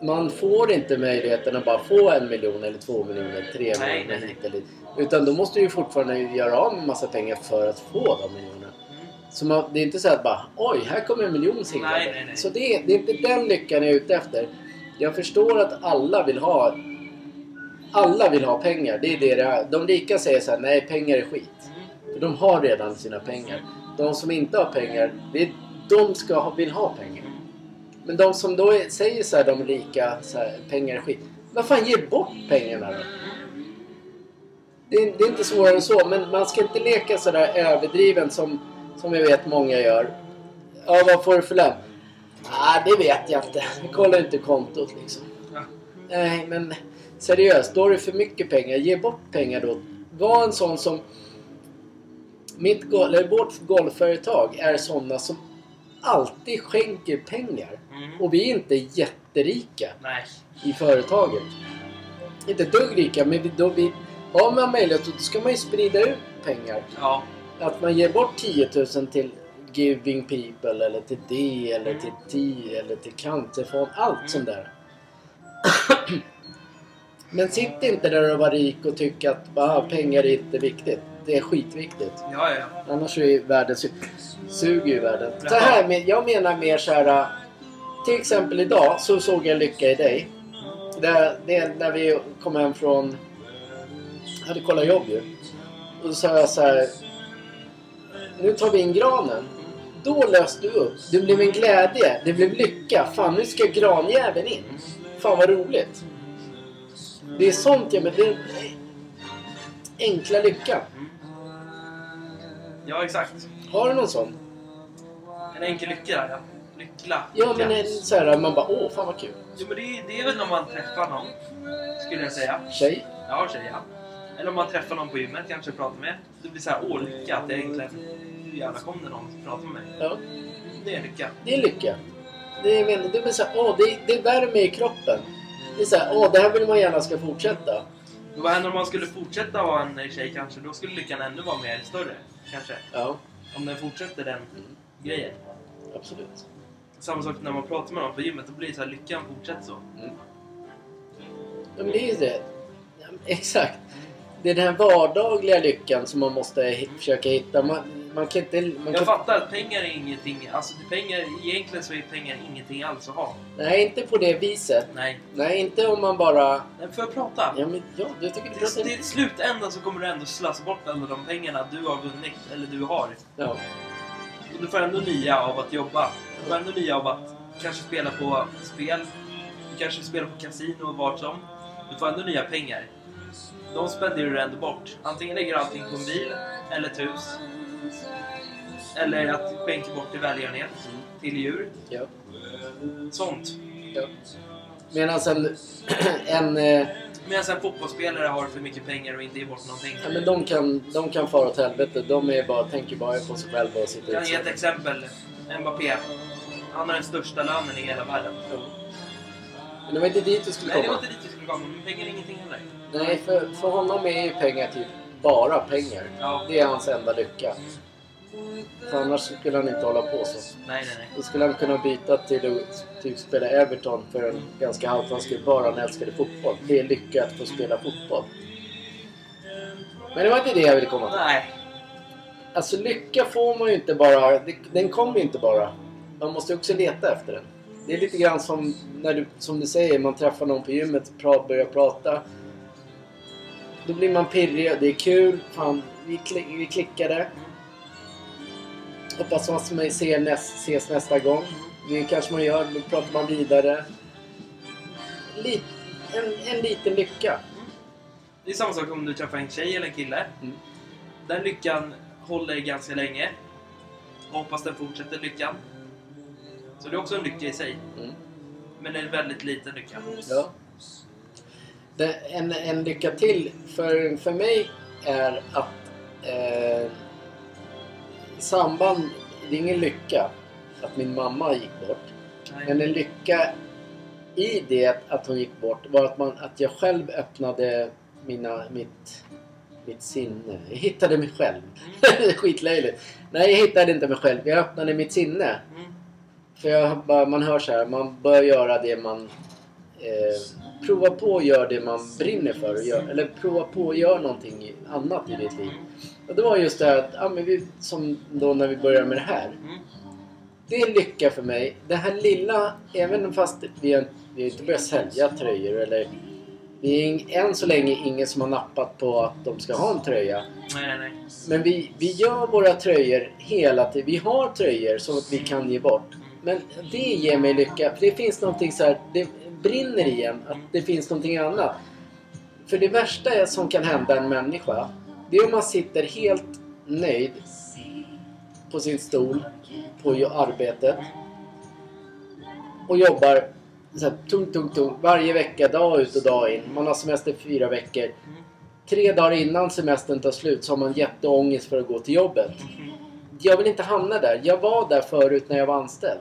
S1: Man får inte möjligheten att bara få en miljon eller två miljoner, tre
S2: Nej,
S1: miljoner hit eller dit. Utan då måste du ju fortfarande göra av med massa pengar för att få de miljonerna.
S2: Mm.
S1: Så man, det är inte så att bara oj, här kommer en miljon singlande. Så det, är- det är inte den lyckan jag är ute efter. Jag förstår att alla vill ha alla vill ha pengar. Det är det det är. De rika säger så här, nej pengar är skit. För de har redan sina pengar. De som inte har pengar, det är, de ska vill ha pengar. Men de som då är, säger så här, de rika, så här, pengar är skit. Vad fan, ge bort pengarna då. Det är, det är inte svårare än så, men man ska inte leka så där överdriven som, som vi vet många gör. Ja, vad får du för lön? Ah, det vet jag inte. Jag kollar inte kontot liksom.
S2: Ja.
S1: Nej, men seriöst. Då har du för mycket pengar. Ge bort pengar då. Var en sån som... Mitt, eller vårt golfföretag är såna som alltid skänker pengar.
S2: Mm.
S1: Och vi är inte jätterika
S2: Nej.
S1: i företaget. Inte ett dugg rika, men då vi, har man möjlighet då ska man ju sprida ut pengar.
S2: Ja.
S1: Att man ger bort 10 000 till Giving People eller till D eller till T eller till Cancerfond. Allt
S2: Mm.
S1: sånt där. Men sitt inte där och var rik och tyck att bara, pengar är inte viktigt. Det är skitviktigt.
S2: Ja, ja.
S1: Annars är världen su- suger ju världen. Så här, men jag menar mer så här. Till exempel idag så såg jag lycka i dig. Det, det, när vi kom hem från... Jag hade kollat jobb ju. Och då sa jag så här. Nu tar vi in granen. Då löste du upp. Det blev en glädje. Det blev lycka. Fan, nu ska granjäveln in. Fan vad roligt. Det är sånt jag menar. Det enkla lyckan.
S2: Ja, exakt.
S1: Har du någon sån?
S2: En enkel lycka ja. Lyckla.
S1: Ja, men en, så här, man bara åh, fan vad kul.
S2: Jo, men det, är- det är väl när man träffar någon, skulle jag säga.
S1: Tjej?
S2: Ja, tjej, ja. Eller om man träffar någon på gymmet, kanske pratar med. Det blir så här, åh, lycka. Att det är egentligen, jävlar kom det någon som pratar med mig.
S1: Ja,
S2: Det är lycka.
S1: det är lycka. Det är, men- det är så här, åh, det, det värmer i kroppen. Det är så här, åh, det här vill man gärna ska fortsätta.
S2: Men vad händer om man skulle fortsätta vara en tjej kanske? Då skulle lyckan ännu vara mer större. Kanske.
S1: Ja,
S2: Om den fortsätter den grejen.
S1: absolut.
S2: Samma sak när man pratar med någon på gymmet. Då blir det så här, lyckan fortsätter så.
S1: Mm. Ja, men det är ju det. Ja, exakt. Det är den här vardagliga lyckan som man måste försöka hitta. Man, man kan inte... Man
S2: Jag
S1: kan,
S2: fattar att pengar är ingenting. Alltså pengar, egentligen så är pengar ingenting alls att ha.
S1: nej, inte på det viset.
S2: Nej.
S1: Nej, inte om man bara...
S2: Men får jag prata?
S1: Ja, men ja, jag tycker du pratar...
S2: till slutändan så kommer du ändå slösa bort alla de pengarna du har vunnit, eller du har.
S1: Ja.
S2: Och du får ändå nya av att jobba. Du får ändå nya av att kanske spela på spel. Du kanske spelar på kasino och vart som. Du får ändå nya pengar. De spenderar du ändå bort. Antingen lägger du allting på en bil, eller ett hus. Eller att skänka bort till välgörenhet, till djur.
S1: ja.
S2: Sånt.
S1: ja. Medan en... en eh,
S2: Medan en fotbollsspelare har för mycket pengar och inte ger bort någonting.
S1: ja, men de kan, de kan fara åt helvete. De är bara, tänker bara på sig själva och sitter
S2: Jag kan ge ett exempel. Mbappé. Han har den största lönen i hela världen.
S1: Men det var inte dit du skulle
S2: Nej, det var
S1: komma.
S2: inte dit komma. Men pengar ingenting heller.
S1: Nej, för, för honom är ju pengar typ bara pengar.
S2: Ja.
S1: Det är hans enda lycka. För annars skulle han inte hålla på så.
S2: Nej, nej, nej.
S1: Då skulle han kunna byta till att typ spela Everton för en ganska halvtaskig bara han älskade fotboll. Det är lycka att få spela fotboll. Men det var inte det jag ville komma till.
S2: Nej.
S1: Alltså lycka får man ju inte bara. Den kommer ju inte bara. Man måste ju också leta efter den. Det är lite grann som när du, som du säger, man träffar någon på gymmet och pra, börjar prata. Då blir man pirrig, det är kul. Fan, vi, kli, vi klickade. Hoppas att man ser näst, ses nästa gång. Det kanske man gör, då pratar man vidare. Lit, en, en liten lycka.
S2: Det är samma sak om du träffar en tjej eller en kille.
S1: Mm.
S2: Den lyckan håller ganska länge. Hoppas den fortsätter lyckan. Så det är också en lycka i sig.
S1: Mm.
S2: Men en väldigt liten lycka.
S1: Ja. En, en lycka till för, för mig är att eh, samband, det är ingen lycka att min mamma gick bort.
S2: Nej.
S1: Men en lycka i det att hon gick bort var att, man, att jag själv öppnade mina, mitt, mitt sinne. Jag hittade mig själv. Skitlöjligt. Nej, jag hittade inte mig själv. Jag öppnade mitt sinne.
S2: Mm.
S1: För jag, bara, man hör så här, man bör göra det man... Eh, prova på och gör det man brinner för. Gör, eller prova på och gör någonting annat i ditt liv. Och det var just det här att, ja, men vi, som då när vi började med det här. Det är lycka för mig. Det här lilla, även fast vi vi har inte börjat sälja tröjor eller... Det är ing, än så länge ingen som har nappat på att de ska ha en tröja.
S2: Nej, nej.
S1: Men vi, vi gör våra tröjor hela tiden. Vi har tröjor som vi kan ge bort. Men det ger mig lycka. För det finns någonting så här, det brinner igen. Att det finns någonting annat. För det värsta som kan hända en människa. Det är om man sitter helt nöjd på sin stol på arbetet. Och jobbar så här, tung, tung, tung. Varje vecka, dag ut och dag in. Man har semester fyra veckor. Tre dagar innan semestern tar slut så har man jätteångest för att gå till jobbet. Jag vill inte hamna där. Jag var där förut när jag var anställd.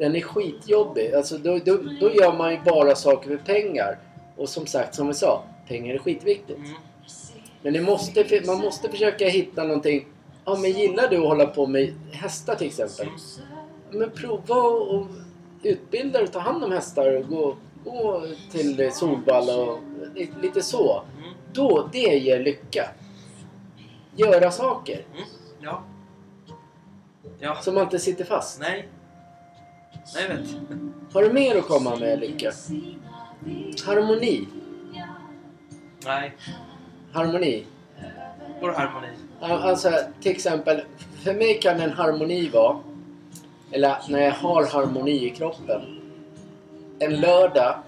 S1: Den är skitjobbig. Alltså, då, då, då gör man ju bara saker för pengar. Och som sagt, som vi sa, pengar är skitviktigt.
S2: Mm.
S1: Men det måste, man måste försöka hitta någonting. Ja, men gillar du att hålla på med hästar till exempel? Men prova och utbilda dig och ta hand om hästar och gå, gå till Solvalla och li- lite så.
S2: Mm.
S1: Då, det ger lycka. Göra saker.
S2: Mm. Ja. Ja.
S1: Så man inte sitter fast.
S2: Nej. Nej, jag vet.
S1: Har du mer att komma med lycka? Harmoni.
S2: Nej.
S1: Harmoni.
S2: Vår harmoni.
S1: Alltså till exempel, för mig kan en harmoni vara, eller när jag har harmoni i kroppen. En lördag,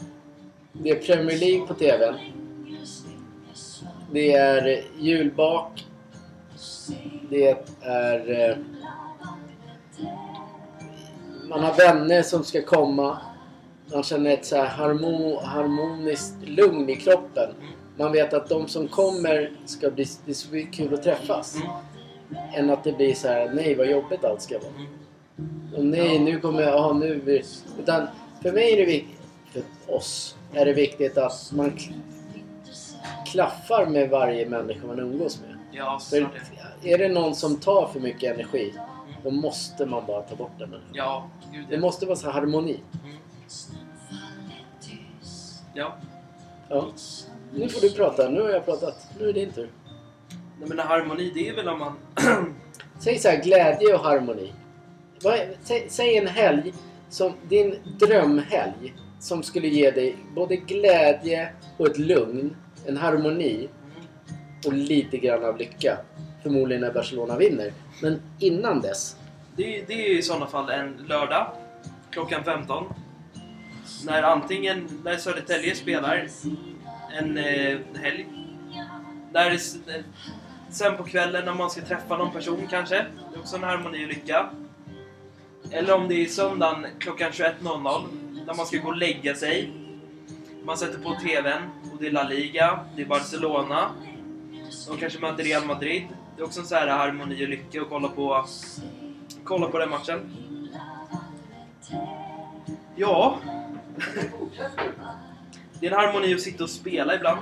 S1: det är Premier League på TVn. Det är julbak. Det är... Man har vänner som ska komma. Man känner ett så här harmo, harmoniskt lugn i kroppen. Man vet att de som kommer ska bli, det är så kul att träffas. Än att det blir så här, nej vad jobbigt allt ska vara. Och nej, nu kommer jag, ja nu blir Utan för mig är det viktigt, för oss, är det viktigt att man klaffar med varje människa man umgås med.
S2: Ja,
S1: För är det någon som tar för mycket energi, då måste man bara ta bort den. människan.
S2: Ja, gud
S1: Det
S2: ja.
S1: måste vara så här harmoni.
S2: Mm. Ja.
S1: Ja. Nu får du prata. Nu har jag pratat. Nu är det din tur.
S2: Nej, men harmoni, det är väl om man...
S1: Säg så här, glädje och harmoni. Vad är- Säg, säg en helg, som din drömhelg, som skulle ge dig både glädje och ett lugn, en harmoni och lite grann av lycka. Förmodligen när Barcelona vinner. Men innan dess.
S2: Det, är- det är i sådana fall en lördag klockan 15. När antingen när Södertälje spelar en eh, helg. När eh, sen på kvällen när man ska träffa någon person kanske. Det är också en harmoni och lycka. Eller om det är söndagen klockan 21.00 när man ska gå och lägga sig. Man sätter på TVn och det är La Liga, det är Barcelona. De kanske möter Real Madrid. Det är också en så här harmoni och lycka att kolla på kolla på den matchen. Ja. Det är en harmoni att sitta och spela ibland.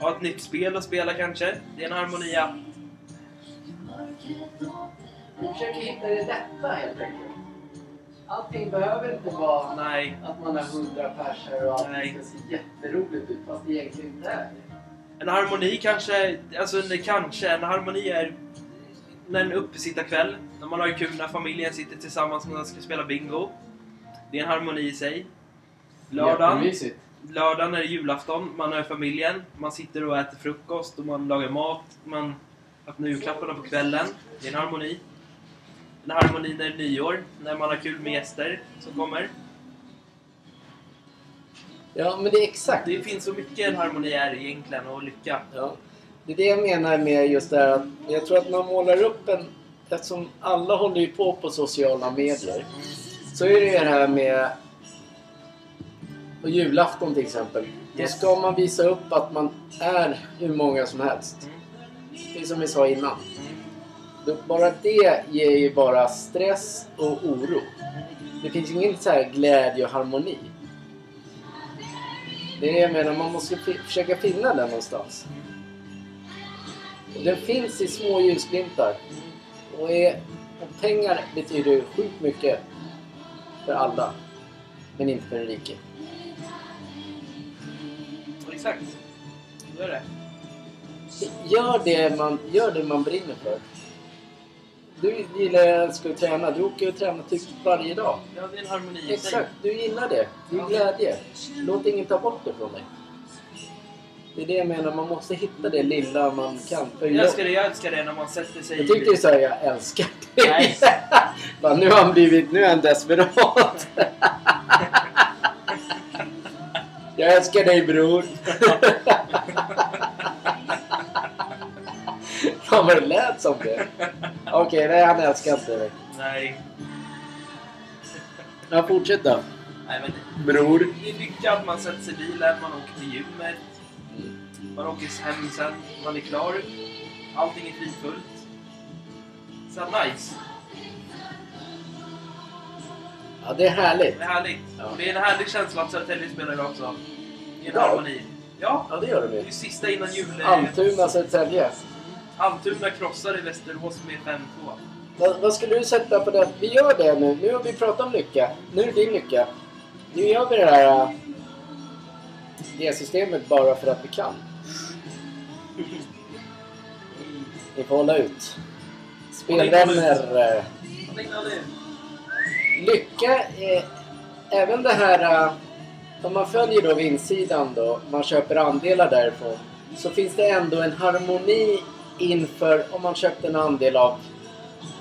S2: Ha ett nytt spel att spela kanske. Det är en harmoni att...
S1: Vi försöker hitta det lätta helt enkelt. Allting behöver inte vara
S2: Nej.
S1: att man har hundra personer och allt
S2: Nej.
S1: ska se jätteroligt ut fast det egentligen inte är.
S2: En harmoni kanske... Alltså det kanske. En harmoni är när en uppesittarkväll. När man har kul när familjen sitter tillsammans och ska spela bingo. Det är en harmoni i sig. Lördagen. Lördagen är det julafton, man är familjen, man sitter och äter frukost och man lagar mat, man öppnar julklapparna på kvällen. Det är en harmoni. En harmoni när det är nyår, när man har kul med gäster som kommer.
S1: Ja, men det är exakt.
S2: Det finns så mycket harmoni är egentligen och lycka.
S1: Ja. Det är det jag menar med just det här att jag tror att man målar upp en... Eftersom alla håller ju på på sociala medier. Så är det ju det här med... På julafton till exempel. Då ska man visa upp att man är hur många som helst.
S2: Mm.
S1: Det är som vi sa innan. Bara det ger ju bara stress och oro. Det finns ju ingen så här glädje och harmoni. Det är det jag menar, man måste försöka finna den någonstans. Och den finns i små ljusglimtar. Och, är, och pengar betyder sjukt mycket för alla. Men inte för den rike.
S2: Exakt. Är det.
S1: Gör det man, gör det man brinner för. Du gillar älskar att träna. Du åker och tränar typ varje dag.
S2: Ja, det är en harmoni i.
S1: Exakt, du gillar det. Det är glädje. Låt ingen ta bort det från dig. Det är det jag menar, man måste hitta det lilla man kan. För
S2: Jag älskar det, jag älskar det när man sätter sig
S1: jag tyckte du sa jag älskar dig.
S2: Nej.
S1: Nu har han blivit, nu är han desperat. jag älskar dig bror. Fan vad det lät som det. Okej, nej han älskar inte dig.
S2: Nej.
S1: Ja, fortsätt då.
S2: Nej, men
S1: Bror.
S2: det är lycka att man sätter sig i bilen, man åker till gymmet. Man åker hem sen, man är klar. Allting är fridfullt. Så nice.
S1: Ja, det är härligt.
S2: Det är härligt.
S1: Ja.
S2: Och det är en härlig känsla att Södertälje spelar idag också. I en
S1: Ja.
S2: harmoni. Ja,
S1: Ja, det gör de
S2: det
S1: ju.
S2: är sista innan jul.
S1: Almtuna, Södertälje.
S2: Almtuna krossar i Västerås med 5-2.
S1: Vad, vad skulle du sätta på det? Vi gör det nu. Nu har vi pratat om lycka. Nu är det din lycka. Nu gör vi det här äh, det systemet bara för att vi kan. Vi får hålla ut. Spelvänner. Lycka är även det här... Äh, om man följer då vinstsidan då, man köper andelar därifrån. Så finns det ändå en harmoni inför om man köpte en andel av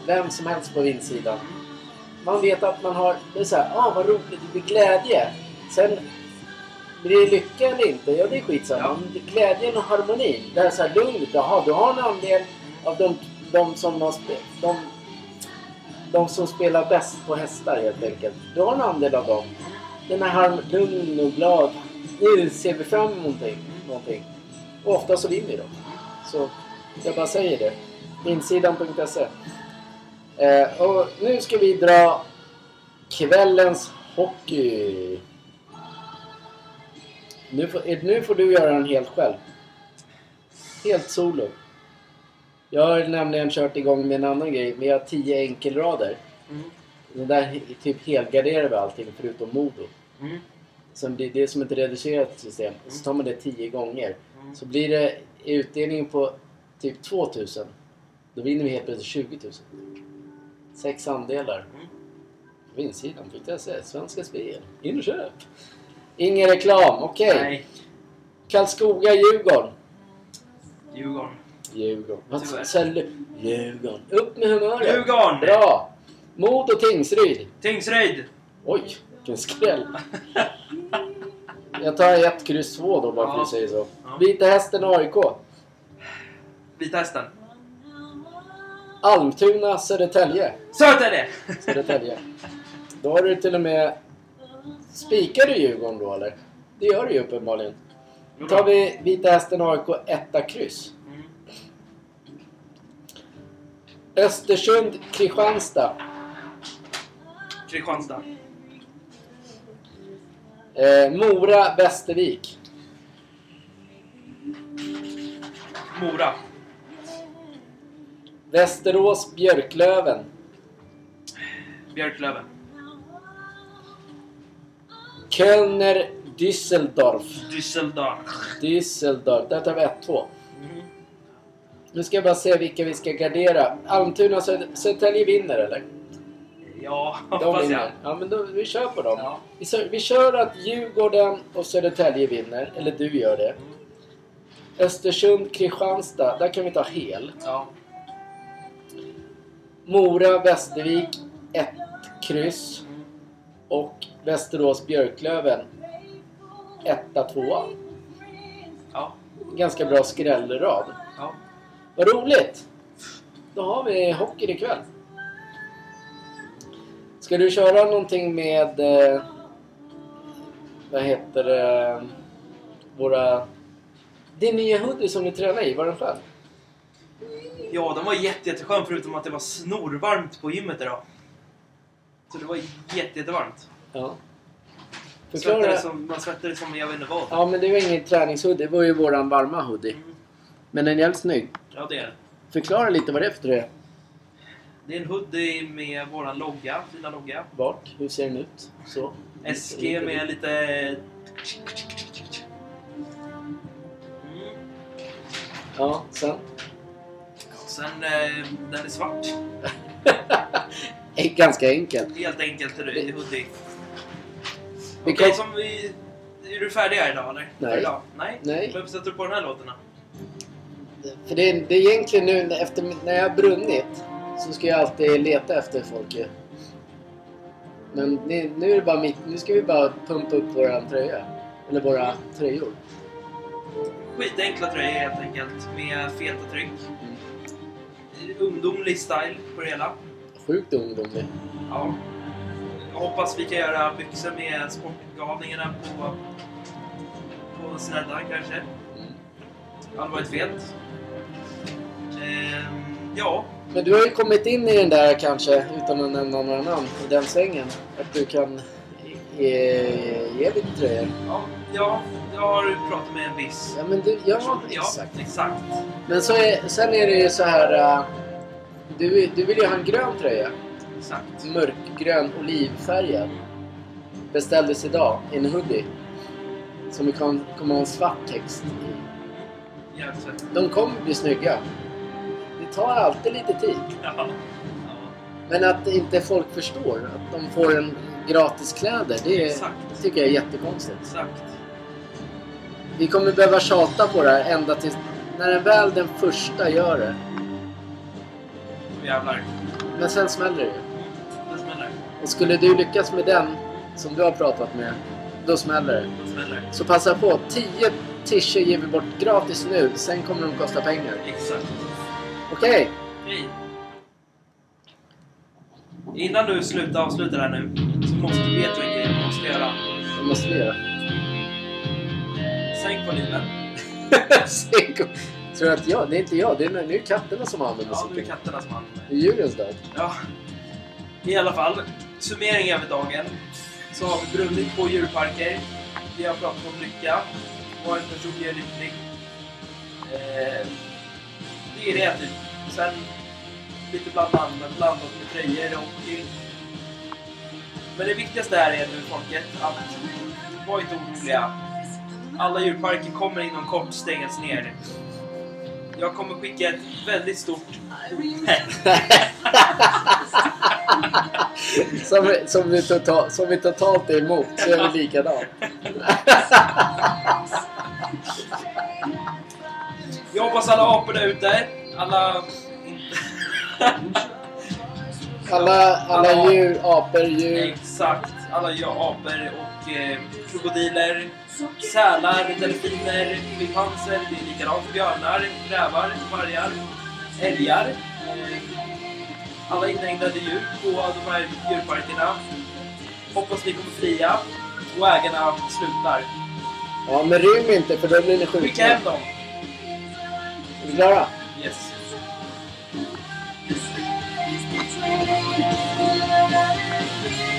S1: vem som helst på vinstsidan. Man vet att man har, det är såhär, ah vad roligt, det blir glädje. Sen blir det lycka eller inte, ja det är skitsamma.
S2: Ja.
S1: Men Glädjen och harmoni, det är såhär lugnt, jaha du har en andel av de, de som har de, de som spelar bäst på hästar helt enkelt. Du har en andel av dem. Den är harm, lugn och glad. Nu ser vi fram emot någonting. någonting. Och ofta så vinner de. Så jag bara säger det. Insidan.se eh, Och nu ska vi dra kvällens hockey. Nu får, eh, nu får du göra den helt själv. Helt solo. Jag har nämligen kört igång med en annan grej. Vi har 10 enkelrader.
S2: Mm.
S1: Det där typ helgarderar vi allting förutom Modo.
S2: Mm.
S1: Som blir, det är som ett reducerat system. Så tar man det 10 gånger.
S2: Mm.
S1: Så blir det utdelningen på typ 2000. Då vinner vi helt plötsligt 20 000. Sex andelar.
S2: Mm.
S1: Vinstsidan.se. Svenska Spel. In och köp. Ingen reklam. Okej.
S2: Nej,
S1: Karlskoga, Djurgården.
S2: Djurgården.
S1: Djurgården. Vad Djurgården. Upp med humöret.
S2: Djurgården!
S1: Bra! Modo Tingsryd.
S2: Tingsryd!
S1: Oj, vilken skräll. Jag tar ett kryss två då bara för
S2: Ja.
S1: att säga så.
S2: Ja.
S1: Vita Hästen AIK.
S2: Vita Hästen.
S1: Almtuna Södertälje.
S2: Södertälje!
S1: Södertälje. Då har du till och med... Spikar du Djurgården då eller? Det gör du ju uppenbarligen. Då tar vi Vita Hästen AIK etta kryss.
S2: Mm.
S1: Östersund Kristianstad.
S2: Kristianstad.
S1: Eh, Mora Västervik.
S2: Mora.
S1: Västerås Björklöven.
S2: Björklöven.
S1: Kölner Düsseldorf.
S2: Düsseldorf.
S1: Düsseldorf. Där tar vi 1-2.
S2: Mm.
S1: Nu ska jag bara se vilka vi ska gardera. Almtuna Söd- Södertälje vinner eller?
S2: Ja,
S1: De
S2: hoppas
S1: vinner.
S2: jag.
S1: Ja men då, vi kör på dem.
S2: Ja.
S1: Vi, kör, vi kör att Djurgården och Södertälje vinner. Eller du gör det. Östersund Kristianstad. Där kan vi ta hel.
S2: Ja.
S1: Mora Västervik. ett kryss. Och Västerås Björklöven. etta, tvåa.
S2: Ja.
S1: Ganska bra skrällrad.
S2: Ja.
S1: Vad roligt! Då har vi hockey ikväll. Ska du köra någonting med... Eh, vad heter det? Våra... Din nya hoodie som du tränar i, var den skön?
S2: Ja, den var jätte, jätteskön förutom att det var snorvarmt på gymmet idag. Så det var jätte, jättevarmt.
S1: Ja. Förklara.
S2: Svettades som, man svettades som jag vet inte vad.
S1: Ja, men det var ingen träningshoodie. Det var ju våran varma hoodie.
S2: Mm.
S1: Men den är jävligt snygg.
S2: Ja, det är det.
S1: Förklara lite vad det är för tröja.
S2: Det är en hoodie med våran logga, fina logga.
S1: Vart? Hur ser den ut? Så.
S2: SG med lite... Mm.
S1: Ja, sen.
S2: Sen, eh, den är svart.
S1: Ganska enkelt.
S2: Helt enkelt hoodie. Okej,
S1: Vi kan-
S2: som vi... Är du färdig här idag eller?
S1: Nej.
S2: För idag? Nej?
S1: Nej.
S2: Varför sätter du på den här låten då?
S1: För det är, det är egentligen nu efter, när jag har brunnit så ska jag alltid leta efter folk ju. Men nu, nu är det bara mitt, nu ska vi bara pumpa upp våran tröja. Eller våra tröjor.
S2: Skitenkla tröjor helt enkelt. Med feta tryck. Ungdomlig style på det hela.
S1: Sjukt ungdomlig.
S2: Ja. Jag hoppas vi kan göra byxor med sportgalningarna på, på sneddan kanske.
S1: Mm.
S2: Det hade varit fet. Ehm, ja,
S1: Men du har ju kommit in i den där kanske, utan att nämna några namn, i den svängen. Att du kan ge, ge lite tröjor.
S2: ja, ja, jag har pratat med en viss
S1: Ja men du, ja
S2: person.
S1: exakt.
S2: exakt.
S1: Men så är, sen är det ju så här. äh, Du, du vill ju ha en grön tröja.
S2: Exakt.
S1: mörkgrön olivfärgad. Beställdes idag i en hoodie. Som kommer ha en svart text i. De kommer bli snygga. Det tar alltid lite tid.
S2: Ja. ja.
S1: Men att inte folk förstår att de får en gratis kläder, det är,
S2: Exakt.
S1: tycker jag är jättekonstigt.
S2: Exakt.
S1: Vi kommer behöva tjata på det här ända tills... När den väl den första gör det.
S2: Jävlar.
S1: Men sen smäller det ju.
S2: Det smäller.
S1: Och skulle du lyckas med den som du har pratat med, då smäller det.
S2: Det smäller.
S1: Så passa på. 10 t-shirts ger vi bort gratis nu. Sen kommer de kosta pengar.
S2: Exakt.
S1: Okej.
S2: Hej. Innan du slutar avsluta det här nu så måste du veta en grej du måste göra.
S1: Vad måste vi göra?
S2: Sänk volymen.
S1: Sänk Tror du att jag? Det är inte jag. Det är, nu är katterna som använder
S2: Ja, nu är katterna som använder
S1: Det är djurens dag.
S2: Ja. I alla fall, summering över dagen. Så har vi brunnit på djurparker. Vi har pratat om lycka. Vad en person är lycklig. Eh, det är det typ. Sen lite blandat, blandat med tröjor och hockey. Men det viktigaste här är nu folket att var inte oroliga. Alla djurparker kommer inom kort stängas ner. Jag kommer skicka ett väldigt stort
S1: Som, som, vi total, som vi totalt är emot, så är vi likadant.
S2: Jag hoppas alla apor där ute, alla...
S1: Alla, alla djur, apor, djur.
S2: Exakt. Alla djur, apor och eh, krokodiler, sälar, delfiner, schimpanser, det är likadant. Björnar, rävar, vargar, älgar. Eh, alla inhägnade djur på de här djurparkerna. Hoppas ni kommer fria och ägarna slutar.
S1: Ja, men rym inte för då blir ni
S2: Skicka hem
S1: skjutna.
S2: dem!
S1: Är vi klara?
S2: Yes.
S3: Thank you.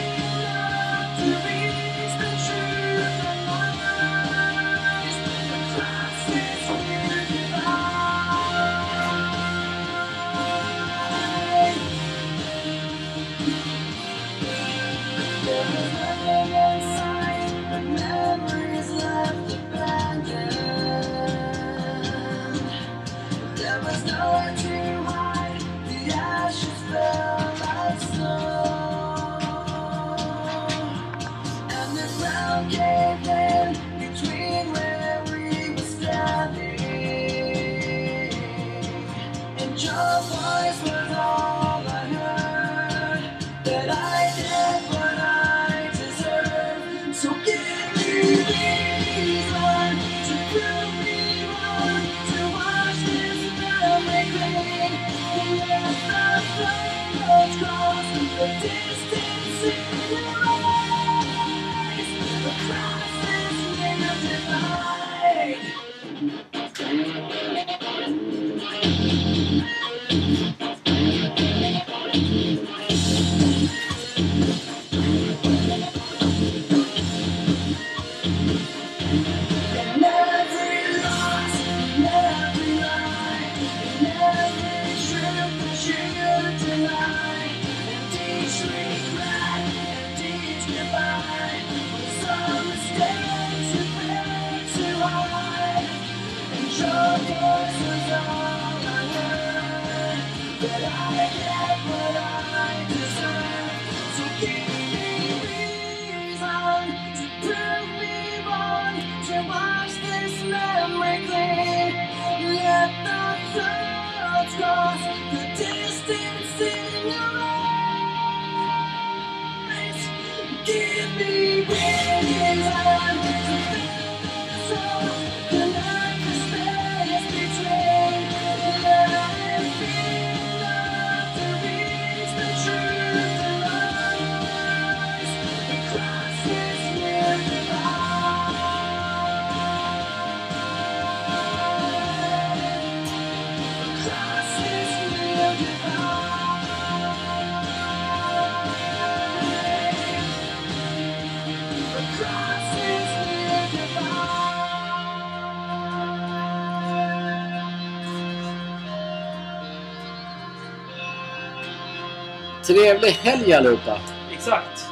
S1: Trevlig helg allihopa!
S2: Exakt.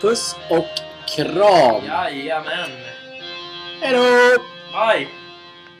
S1: Puss och kram!
S2: Jajamän.
S1: Hejdå!
S2: Bye!